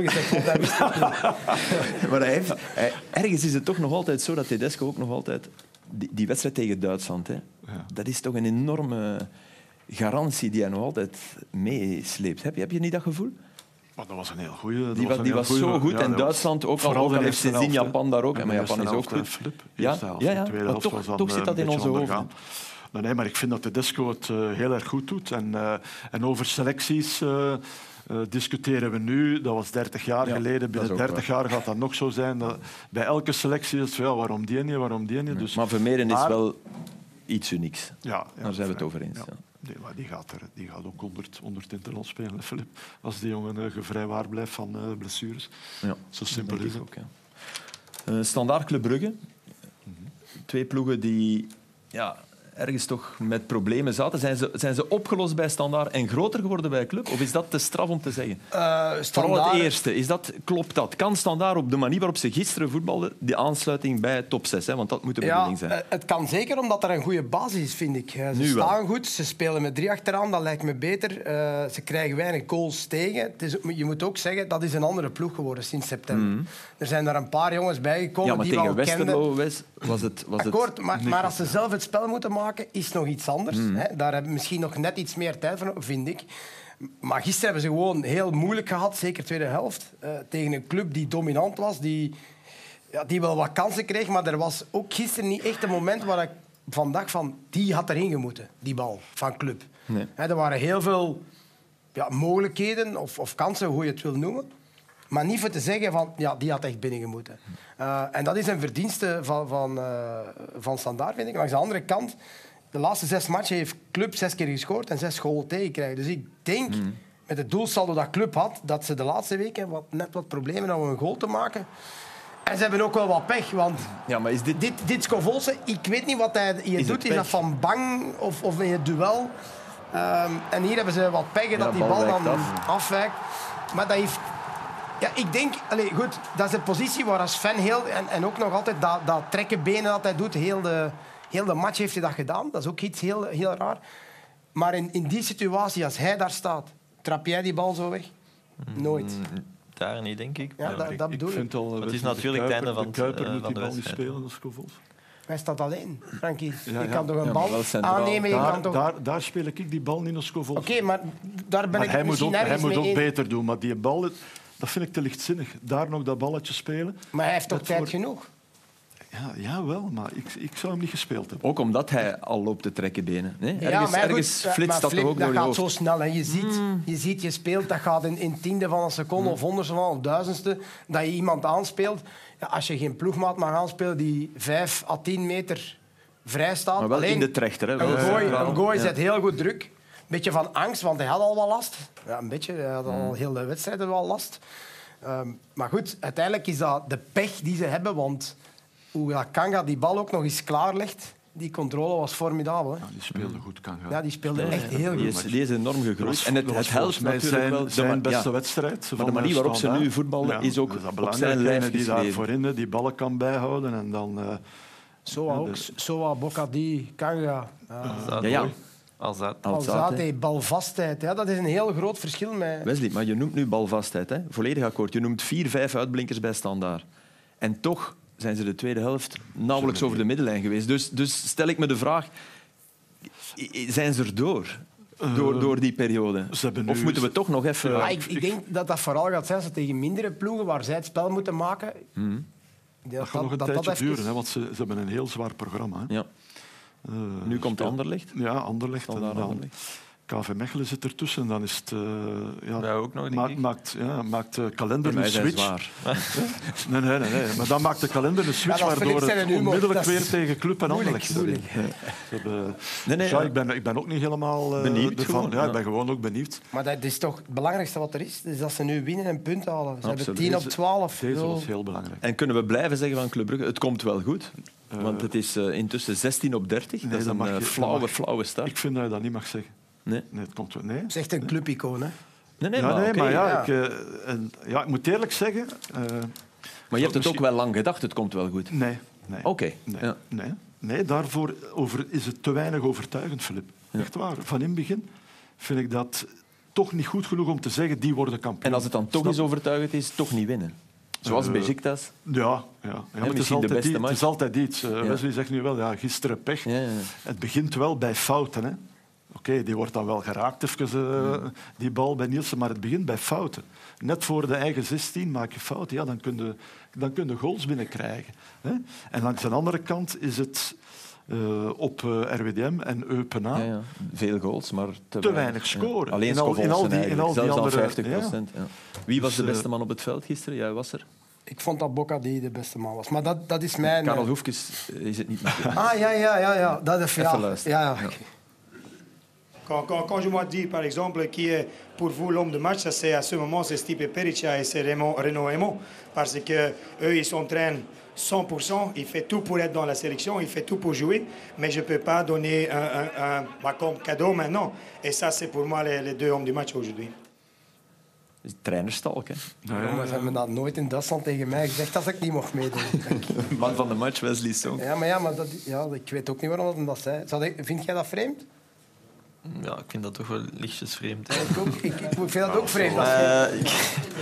niet. <laughs> maar hij heeft, hij- ergens is het toch nog altijd zo dat Tedesco ook nog altijd... Die, die wedstrijd tegen Duitsland, hè, Ja. dat is toch een enorme garantie die hij nog altijd meesleept. Heb je, heb je niet dat gevoel? Maar dat was een heel goede. Die, was, die was zo goed. en Duitsland ook al, ook al heeft ze zien, Japan daar ook. Maar Japan is ook goed. Flip, Ja, ja, ja. Maar toch- toch eh, zit dat in beetje onze ondergaan. Nee, nee, maar ik vind dat de Disco het eh, heel erg goed doet. En, eh, en over selecties eh, discussiëren we nu. Dat was 30 jaar Ja, geleden. Binnen is ook 30 jaar gaat dat nog zo zijn. Dat, bij elke selectie is ja, waarom die niet, waarom die niet. Dus, Maar Vermeeren is Maar- wel iets unieks. ja, ja, Daar zijn we het over eens. Nee, maar die gaat, er, die gaat ook 100, 100 interland spelen, Filip. Als die jongen uh, gevrijwaard blijft van eh, blessures. Ja, Zo simpel is het. ook. Standaard Club Brugge. Twee ploegen die ja, ergens toch met problemen zaten. Zijn ze, zijn ze opgelost bij Standaard en groter geworden bij Club? Of is dat te straf om te zeggen? Eh, Vooral het standaard- eerste. Is dat, klopt dat? Kan Standaard op de manier waarop ze gisteren voetbalden, die aansluiting bij top 6? Hè? Want dat moet de Ja, bedoeling zijn. eh, het kan zeker omdat er een goede basis is, vind ik. Eh, Ze Nu wel. staan goed, ze spelen met drie achteraan, dat lijkt me beter. Ze krijgen weinig goals tegen. Het is, je moet ook zeggen, dat is een andere ploeg geworden sinds september. Er zijn daar een paar jongens bijgekomen ja, maar die we tegen al kenden. Westerlo West was het... Was het Akkoord, maar, maar als ze zelf het spel moeten maken, is nog iets anders. Mhm. Hè? Daar hebben we misschien nog net iets meer tijd voor, vind ik. Maar gisteren hebben ze gewoon heel moeilijk gehad, zeker tweede helft. eh, tegen een club die dominant was, die, ja, die wel wat kansen kreeg. Maar er was ook gisteren niet echt een moment waar ik van dacht van... Die had erin gemoeten, die bal van club. Nee. Hè, er waren heel veel ja, mogelijkheden of, of kansen, hoe je het wil noemen. Maar niet voor te zeggen van, ja, die had echt binnengemoeten. Eh en dat is een verdienste van, van, eh, van Standaard, vind ik. Langs de andere kant, de laatste zes matchen heeft Club zes keer gescoord en zes goals tegenkrijgen. Dus ik denk, met het doelsaldo dat Club had, dat ze de laatste weken wat, net wat problemen hadden om een goal te maken. En ze hebben ook wel wat pech, want Ja, maar is dit... dit, dit Scovolse, ik weet niet wat hij hier Is doet. Is dat van bang of, of in het duel? Ehm, en hier hebben ze wat pech Ja, dat die bal dan af. afwijkt. Maar dat heeft... Ja, ik denk... Allez, goed, dat is de positie waar als fan heel... En, en ook nog altijd dat, dat trekken benen dat hij doet. Heel de, heel de match heeft hij dat gedaan. Dat is ook iets heel, heel raar. Maar in, in die situatie, als hij daar staat, trap jij die bal zo weg? Nooit. Mm, Daar niet, denk ik. Ja, dat, Ik, dat ik bedoel ik. vind al, het is natuurlijk het einde van de Kuiper moet van die bal niet spelen, als Scovols. Hij staat alleen, Frankie. Je ja. kan toch een Ja, bal aannemen? Je Daar, kan toch... daar, daar speel ik die bal niet als. Oké, maar daar ben Maar ik hij moet misschien ook, hij moet mee ook beter doen. Maar die bal, dat vind ik te lichtzinnig. Daar nog dat balletje spelen. Maar hij heeft toch Dat tijd voor- genoeg? Ja, jawel, maar ik, ik zou hem niet gespeeld hebben. Ook omdat hij al loopt te trekken benen. Nee? Ergens, ja, maar goed, ergens maar flitst dat Flip, toch ook dat door je gaat hoofd. zo snel. Hè. Je, ziet, Mm. je ziet, je speelt, dat gaat in, in tiende van een seconde of honderdste van of duizendste dat je iemand aanspeelt. Ja, als je geen ploegmaat mag aanspelen die vijf à tien meter vrij staat. Maar wel alleen in de trechter. Hè? Wel Een gooi, een gooi Ja. zet heel goed druk. Een beetje van angst, want hij had al wel last. Ja, een beetje. Hij had al heel de wedstrijd wel last. Ehm, maar goed, uiteindelijk is dat de pech die ze hebben. Want hoe dat Kanga die bal ook nog eens klaarlegt, die controle was formidabel. Hè? Ja, die speelde goed, kan gaan. Ja, die speelde echt heel Die goed. is, die is enorm gegroeid. En het, helpt natuurlijk zijn, wel. de zijn beste ja. wedstrijd. Maar de van manier waarop ze nu voetballen is ook dat op belangrijk. zijn lijf Degene die daar voorin die ballen kan bijhouden. En dan, eh, Soa ook. Soa, Bocadi, Kanga. Ja. Ja, ja. Alzate. Alzate, balvastheid. Ja, dat is een heel groot verschil met... Wesley, maar je noemt nu balvastheid. Hè? Volledig akkoord. Je noemt vier, vijf uitblinkers bij standaard. En toch zijn ze de tweede helft nauwelijks over de middenlijn geweest. Dus, dus stel ik me de vraag, zijn ze erdoor? Door, door die periode? ze hebben Of nu- moeten we toch nog even... Ik, ik denk dat dat vooral gaat zijn als ze tegen mindere ploegen waar zij het spel moeten maken. Mhm. dat gaat nog een tijdje even- duren, hè, want ze, ze hebben een heel zwaar programma. Hè. Ja. Eh, Nu komt Anderlecht. Ja, Anderlecht. En dan Anderlecht. KV Mechelen zit ertussen. Dan is het... eh, ja, ook nog, maakt, maakt, ja, maakt de kalender een switch. zwaar. <laughs> Nee, nee, nee, nee. Maar dan maakt de kalender een switch Ja, waardoor het onmiddellijk Dat is weer tegen Club en Anderlecht moeilijk. Nee, nee, ja, ja. ik, ben, ik ben ook niet helemaal eh, Benieuwd ervan. gewoon, Ja, ja. ik ben gewoon ook benieuwd. Maar dat is toch het belangrijkste wat er is. Dus dat ze nu winnen en punten halen. Ze hebben Absoluut. 10 op Deze- 12. Deze was heel belangrijk. En kunnen we blijven zeggen van Club Brugge, het komt wel goed? Want het is eh, intussen 16 op 30. Nee, dat is dat een mag eh, je- flauwe, mag- flauwe start. Ik vind dat je dat niet mag zeggen. Nee, Nee, het komt wel. Nee. Dat is echt een clubicoon. Hè? nee, nee, ja, maar, nee, maar ja, ja. Ik, eh, en, ja, ik moet eerlijk zeggen... eh, Maar je hebt het ook wel lang gedacht, het komt wel goed. Nee. nee. Oké. Nee, Ja. nee. nee daarvoor over, is het te weinig overtuigend, Filip. Echt waar. Van in het begin vind ik dat toch niet goed genoeg om te zeggen, die worden kampioen. En als het dan toch eens overtuigend is, toch niet winnen. Zoals Eh, Besiktas. Ja, ja. ja maar het, is altijd, i- het is altijd iets. Eh, Wesley zegt nu wel, ja, gisteren pech. Ja, ja. Het begint wel bij fouten. hè. Oké, die wordt dan wel geraakt, even, eh, die bal bij Nielsen, maar het begint bij fouten. Net voor de eigen 16 maak je fouten, ja, dan kun je, dan kun je goals binnenkrijgen. Hè. En langs de andere kant is het eh, op eh, RWDM en Eupen Ja, ja. Veel goals, maar te, Te weinig scoren. Ja. Alleen In al- in Scovolsen al die- in al die Zelfs andere- al 50 procent. Ja. Wie was de Dus, eh, beste man op het veld gisteren? Jij was er. Ik vond dat Bocadi de beste man was. Maar dat, dat is mijn... Karel eh, Hoefkes eh, is het niet meer. Ah, ja, ja, ja. ja. Dat is, ja. Even luisteren. Ja, ja. Quand, quand, quand je dois dire, par exemple, qui est pour vous l'homme de match, ça, c'est à ce moment, c'est Stipe Perica et c'est Remo- Renaud Emo. Parce que eux, ils s'entraînent 100%, il fait tout pour être dans la sélection, il fait tout pour jouer, mais je ne peux pas donner un, un, un- comme cadeau maintenant. Et ça, c'est pour moi les, les deux hommes du match aujourd'hui. Trainerstalk, hè. Jongens hebben dat nooit in Duitsland tegen mij gezegd als ik niet mocht meedoen. Man van de match, Wesley Song. Ja, maar, ja, maar dat, ja, ik weet ook niet waarom dat zei. Zou vind jij dat vreemd? Ja, ik vind dat toch wel lichtjes vreemd. Ik, ook, ik, ik vind dat ook vreemd. Als je,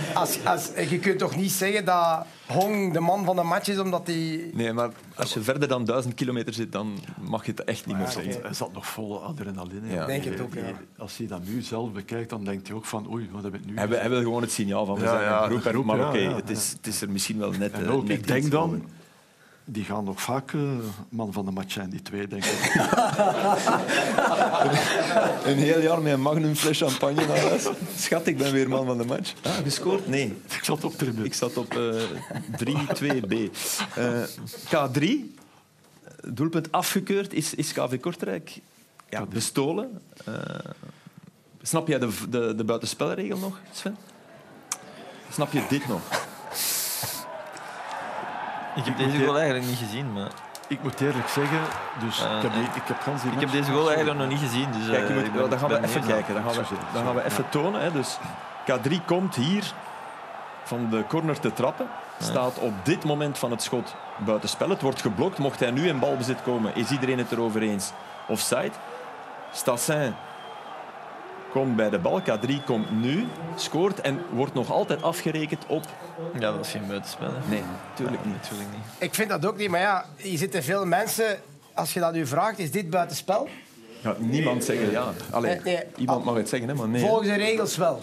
Eh, als, als, je kunt toch niet zeggen dat Hong de man van de match is omdat hij... Nee, maar als je verder dan duizend kilometer zit, dan mag je het echt niet meer zeggen. Hij zat nog vol adrenaline. Ja. Denk het Die- ook, ja. die- Als hij dat nu zelf bekijkt, dan denkt hij ook van oei, wat heb ik nu Hij, wil- hij wil gewoon het signaal van we zijn ja, een groep. groep, maar oké, ja, het, is, het is er misschien wel net, En eh, ook, net ik denk dan. Die gaan nog vaak eh, man van de match zijn, die twee, denk ik. <laughs> Een heel jaar met een magnum fles champagne naar huis. Schat, ik ben weer man van de match. Ah, gescoord? Nee. ik zat op tribune. Ik zat op eh 3-2B. Eh, K3, doelpunt afgekeurd, is, is KV Kortrijk ja, bestolen. Eh, snap jij de, de, de buitenspelregel nog, Sven? Snap je dit nog? Ik heb deze goal eigenlijk niet gezien. Maar Ik moet eerlijk zeggen, dus Eh, ik, heb, die- ik heb gans die ik heb deze goal eigenlijk nog niet gezien. Dus, Kijk, je eh, moet, ik ben- dan gaan we even kijken. Dan gaan we, dan gaan we even tonen. Hè. Dus K3 komt hier van de corner te trappen. Staat op dit moment van het schot buitenspel. Het wordt geblokt. Mocht hij nu in balbezit komen, is iedereen het erover eens. Offside. Stassin komt bij de bal. K3 komt nu, scoort en wordt nog altijd afgerekend op... Ja, dat is geen buitenspel. hè. Nee, natuurlijk niet. Natuurlijk niet. Ik vind dat ook niet, maar ja, hier zitten veel mensen... Als je dat nu vraagt, is dit buitenspel? Ja, niemand zeggen ja. Allee, Nee, nee. Iemand mag het zeggen, hè, maar nee. Volgens de regels wel.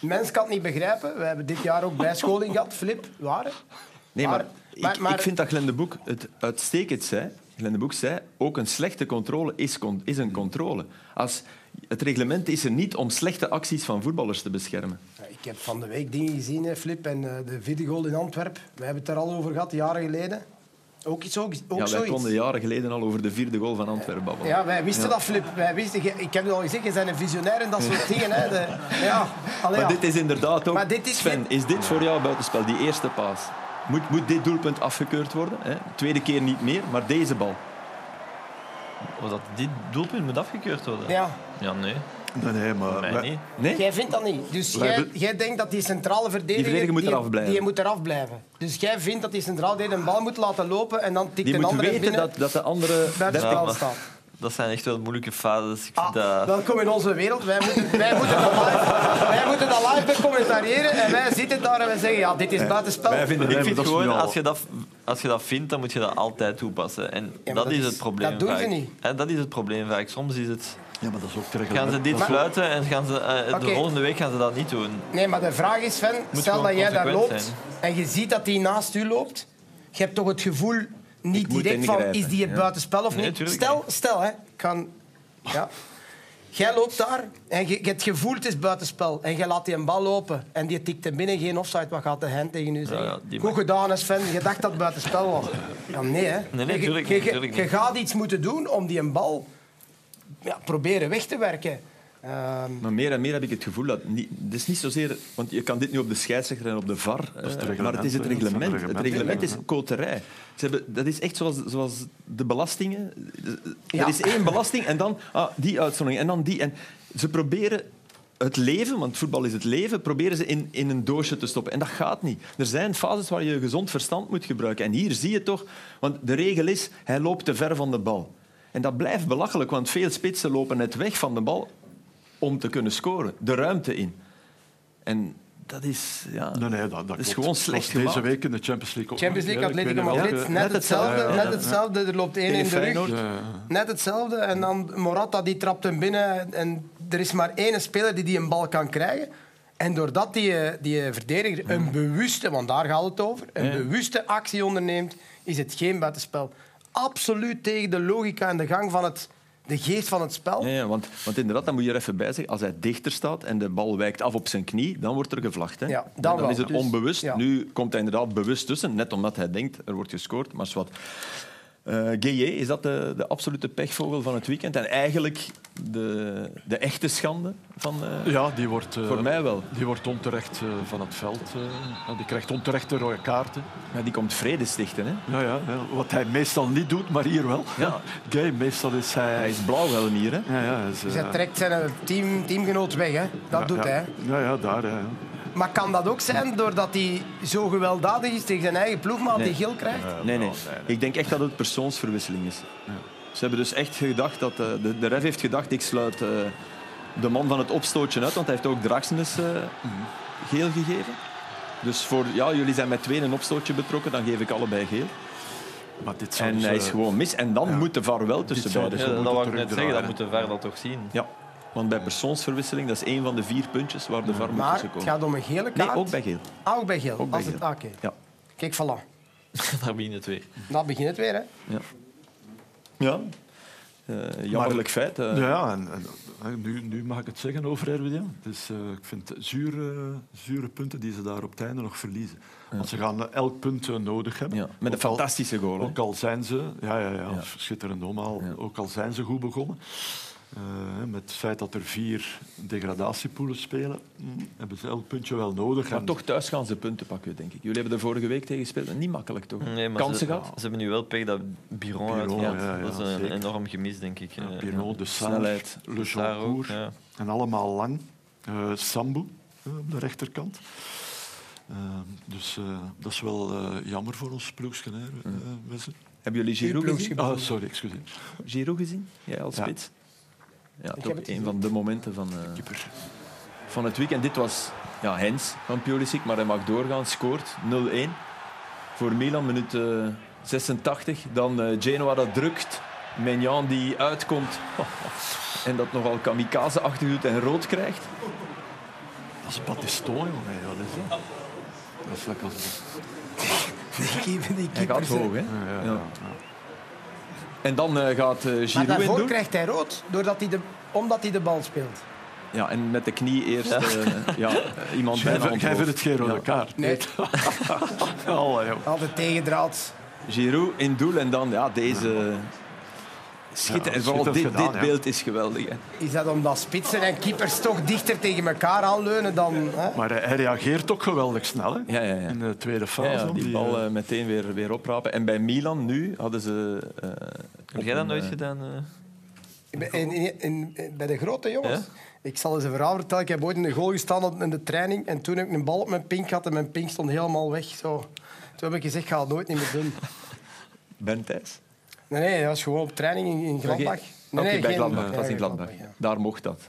Mens kan het niet begrijpen. We hebben dit jaar ook bijscholing gehad, Flip. Waar? Nee, maar, Maar- ik, maar- maar- ik vind dat Glenn de Boek het uitstekend zei. Glenn de Boek zei, ook een slechte controle is, is een controle. Als, het reglement is er niet om slechte acties van voetballers te beschermen. Ik heb van de week dingen gezien, hè, Flip, en eh, de videogoal in Antwerpen. We hebben het er al over gehad, jaren geleden. Ook, iets, ook, ook Ja, wij zoiets. konden jaren geleden al over de vierde goal van Antwerpen babbelen. Ja, wij wisten dat, Flip. Wij wisten, ik heb het al gezegd, je bent een visionair en dat soort <laughs> dingen. Hè. De, ja, allee, Maar ja. dit is inderdaad ook... Maar dit is Sven, is dit voor jou buitenspel, die eerste paas? Moet, moet dit doelpunt afgekeurd worden? Hè? Tweede keer niet meer, maar deze bal. Was dat dit doelpunt moet afgekeurd worden? Ja. Ja, nee. Nee, nee, maar... Mij wij- niet. Nee? Jij vindt dat niet. Dus jij, jij denkt dat die centrale verdediger... verdediger moet die, eraf blijven. Die moet eraf blijven. Dus jij vindt dat die centrale verdediger een bal moet laten lopen en dan tikt Die een andere weten binnen dat, dat de andere... spel maar- staat. Dat zijn echt wel moeilijke fases. Ik Ah, vind dat... welkom in onze wereld. Wij moeten, wij, moeten dat live, wij moeten dat live becommentariëren en wij zitten daar en wij zeggen ja, dit is buitenspel. Wij vinden Ik vind gewoon, als je, dat, als je dat vindt, dan moet je dat altijd toepassen. En dat, dat is is- het probleem dat doen ze vaak. niet. En dat is het probleem vaak. Soms is het, Ja, maar dat is ook terecht. gaan ze dit fluiten en gaan ze, eh, de volgende week gaan ze dat niet doen. Nee, maar de vraag is, Sven, stel dat jij daar loopt zijn. en je ziet dat hij naast u loopt, je hebt toch het gevoel niet direct van, is die het ja. buitenspel of Nee, niet? Stel, stel hè, ik kan... Ja. Jij loopt daar en je, je hebt het gevoel het is buitenspel en je laat die een bal lopen en die tikt er binnen geen offside. Wat gaat de hand tegen u zeggen? ja, die Goed gedaan, Sven. Je dacht dat het buitenspel was. Ja, nee, hè. Nee, nee, Je- je, niet, je- tuurlijk je niet. gaat iets moeten doen om die een bal ja, proberen weg te werken. Ehm, Maar meer en meer heb ik het gevoel dat... Niet, het is niet zozeer... Want je kan dit nu op de scheidsrechter en op de VAR... het eh, maar het is het reglement. Het reglement is koterij. Ze hebben, dat is echt zoals, zoals de belastingen. Ja. Er is één belasting en dan ah, die uitzondering en dan die. En ze proberen het leven, want voetbal is het leven, proberen ze in, in een doosje te stoppen. En dat gaat niet. Er zijn fases waar je gezond verstand moet gebruiken. En hier zie je toch... Want de regel is, hij loopt te ver van de bal. En dat blijft belachelijk, want veel spitsen lopen net weg van de bal om te kunnen scoren. De ruimte in. En dat is... Ja, Nee, nee, dat, dat is gewoon slecht deze week in de Champions League. ook Champions. League, Atletico Madrid, net hetzelfde. Ja, ja, Net hetzelfde. Er loopt één in de rug. Feyenoord. Ja, ja. Net hetzelfde. En dan Morata die trapt hem binnen. En er is maar één speler die die een bal kan krijgen. En doordat die, eh, die verdediger een bewuste, want daar gaat het over, een Ja. bewuste actie onderneemt, is het geen buitenspel. Absoluut tegen de logica en de gang van het, de geest van het spel. Ja, ja, want, want inderdaad, dan moet je er even bij zeggen, als hij dichter staat en de bal wijkt af op zijn knie, dan wordt er gevlacht. Hè? Ja, dan is het Dus, onbewust. Nu komt hij inderdaad bewust tussen, net omdat hij denkt, er wordt gescoord, maar wat. Eh Gueye, is dat de, de absolute pechvogel van het weekend? En eigenlijk de, de echte schande van... eh, Ja, die wordt, eh, Voor mij wel. Die wordt onterecht eh, van het veld. eh, ja, die krijgt onterecht de rode kaarten. Maar die komt vrede stichten. Hè? Ja, ja, ja, wat hij meestal niet doet, maar hier wel. Ja. <laughs> Gay, meestal is hij... Hij is blauwhelm hier. Hè? Ja, ja, hij is, Dus hij trekt zijn team, teamgenoot weg. Hè. Dat ja, doet ja. hij. Ja, ja, daar. Ja, ja. Maar kan dat ook zijn doordat hij zo gewelddadig is tegen zijn eigen ploegmaat Nee. die geel krijgt? Nee, nee. Ik denk echt dat het persoonsverwisseling is. Ze hebben dus echt gedacht dat... eh, de, de ref heeft gedacht, ik sluit eh, de man van het opstootje uit, want hij heeft ook Draxenes eh, geel gegeven. Dus voor, ja, jullie zijn met twee een opstootje betrokken, dan geef ik allebei geel. Maar dit En dus, hij is gewoon mis. En dan ja. moet de VAR wel tussen beiden. dus Ja, dat wou ik net zeggen, dat moet de VAR dat toch zien. Ja, want bij persoonsverwisseling, dat is één van de vier puntjes waar de VAR moet Maar het gaat om een gele kaart. Nee, ook bij geel. Ah, ook bij geel. Ook bij Als het, geel. ah, oké. Ja. Kijk, voilà. Daar begint het weer. Dan begint het weer. Hè. Ja. ja. Eh, jammerlijk feit. eh. Ja, en, en, en nu, nu mag ik het zeggen over RWDM. Dus, eh, ik vind het zure, zure punten die ze daar op het einde nog verliezen. Want ze gaan eh, elk punt eh, nodig hebben. Ja, met een fantastische goal. Ook al zijn ze, ja, ja, ja, Ja. schitterend allemaal. Ja. Ook al zijn ze goed begonnen. Eh, met het feit dat er vier degradatiepoelen spelen, mm, hebben ze elk puntje wel nodig. Maar En- toch thuis gaan ze punten pakken, denk ik. Jullie hebben er vorige week tegen gespeeld. Niet makkelijk, toch? Nee, maar Kansen ze, gehad? Ze hebben nu wel pech dat Biron, Biron, uitgaat. ja, ja, dat is een zeker. enorm gemis, denk ik. Ja, Eh, Pirot, de Snelheid. Le Joncourt. ja. En allemaal lang. Eh, Sambu eh, op de rechterkant. Dus eh, dat is wel eh, jammer voor ons ploegje. Hè, Wesley. Hebben jullie Giroud gezien? Ah, sorry, excuseer. Giroud gezien? Jij als Ja. spits? Ja, toch het een van de momenten van, eh, van het weekend. Dit was ja, Hens van Pulisic, maar hij mag doorgaan. Scoort 0-1 voor Milan, minuut eh, 86. Dan eh, Genoa dat drukt. Menjan die uitkomt <laughs> en dat nogal kamikaze-achtig doet en rood krijgt. Dat is Battiston, jongen. Wat is dat? Dat is lekker. Die, die Hij gaat hoog, hè? Ja, ja, Ja. En dan eh, gaat eh, Maar Giroud in daarvoor doen. krijgt hij rood, doordat hij de, omdat hij de bal speelt. Ja, en met de knie eerst eh, ja, eh, <laughs> iemand bijna vindt- jij vindt het geen rode Ja. kaart? Nee. <laughs> Altijd tegendraad. Giroud in doel en dan ja, deze... Schitter. Ja, en vooral dit, schitterend gedaan, dit ja. beeld is geweldig. Hè. Is dat omdat spitsen en keepers toch dichter tegen elkaar aanleunen dan... Hè? Maar hij, hij reageert ook geweldig snel hè? Ja, ja, ja. in de tweede fase. Ja, ja, die Die, bal eh, eh, meteen weer, weer oprapen. En bij Milan nu hadden ze... eh, Heb jij dat een, nooit gedaan? eh? In, in, in- in- bij de grote jongens. Ja? Ik zal eens een verhaal vertellen. Ik heb ooit in de goal gestaan op- in de training. En toen heb ik een bal op mijn pink gehad en mijn pink stond helemaal weg. Zo. Toen heb ik gezegd, ik ga het nooit niet meer doen. <laughs> Ben Thijs? Nee, nee, dat was gewoon op training in, in Gladbach. Nee, nee, bij geen- Gladbach. was in Gladbach. ja. Daar mocht dat.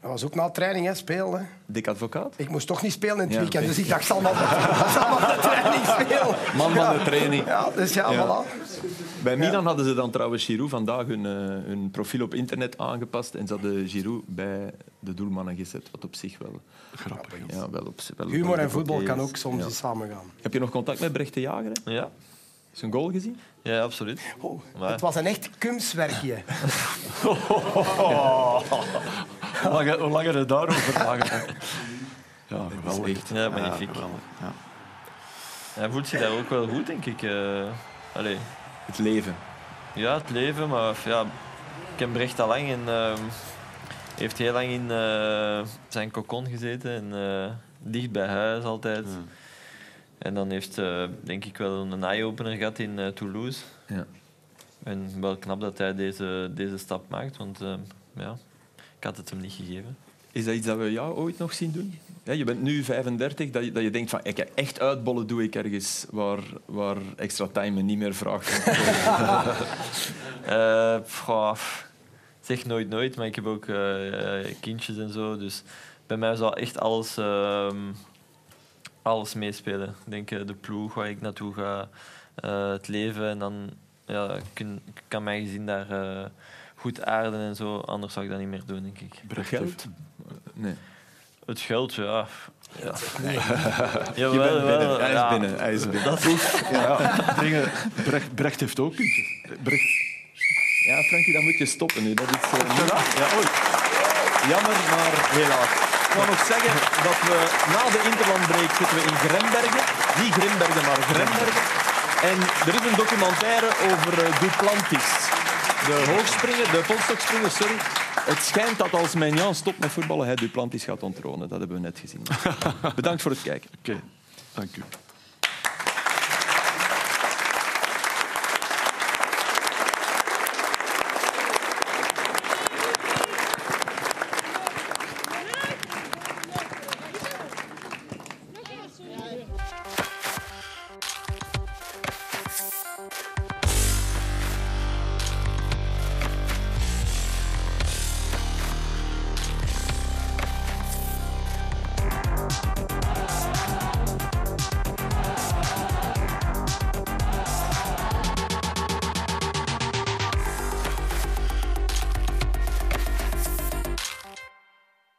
Dat was ook na training, hè, spelen. Dik advocaat? Ik moest toch niet spelen in het Ja, weekend, dus ik dacht, ik zal maar ik <laughs> zal maar de training spelen. Man van de training. Ja, dus ja, Ja. voilà. Bij Milan hadden ze dan trouwens Giroud vandaag hun, eh, hun profiel op internet aangepast en ze hadden Giroud bij de doelmannen gezet, wat op zich wel... Grappig. Ja, wel op, wel Humor en voetbal is. kan ook soms samengaan. Heb je nog contact met Brecht de Jager? hè? Ja. Is een goal gezien? Ja, absoluut. Oh, Maar- Het was een echt kunstwerkje. <laughs> Hoe lang, hoe lang er daarover nagedacht? Ja, geweldig. echt- Ja, magnifiek. geweldig. Ja. Hij voelt zich daar ook wel goed, denk ik. eh. allee. Het leven. Ja, het leven, maar ja, ik ken Brecht al lang en ehm, heeft heel lang in eh, zijn kokon gezeten en eh, dicht bij huis altijd. En dan heeft eh, denk ik wel een eye-opener gehad in eh, Toulouse. Ja. En wel knap dat hij deze, deze stap maakt, want ehm, ja, ik had het hem niet gegeven. Is dat iets dat we jou ooit nog zien doen? Ja, je bent nu 35, dat je, dat je denkt van ik, echt uitbollen doe ik ergens waar, waar extra time me niet meer vraagt. <laughs> <laughs> Eh, goh, zeg nooit nooit, maar ik heb ook eh, eh, kindjes en zo. Dus bij mij zal echt alles, ehm, alles meespelen. Ik denk eh, de ploeg waar ik naartoe ga, eh, het leven. En dan ja, kun, kan mijn gezin daar eh, goed aarden en zo. Anders zou ik dat niet meer doen, denk ik. Brecht Geld? heeft- Nee. Het geld, ja. ja. <laughs> Je Jawel, bent binnen. Hij is ja. binnen. Hij is binnen. <laughs> Ja, dingen, Brecht, Brecht heeft ook. Brecht, Ja, Frankie, dat moet je stoppen nu. Dat is, ja, oei. Jammer, maar helaas. Ik wou nog zeggen dat we na de interlandbreak zitten we in Grembergen. Niet Grimbergen, maar Grembergen. En er is een documentaire over eh, Duplantis. De hoogspringen, de polstokspringen, sorry. Het schijnt dat als Menjan stopt met voetballen, hij Duplantis gaat onttronen. Dat hebben we net gezien. <laughs> Bedankt voor het kijken. Oké, dank u.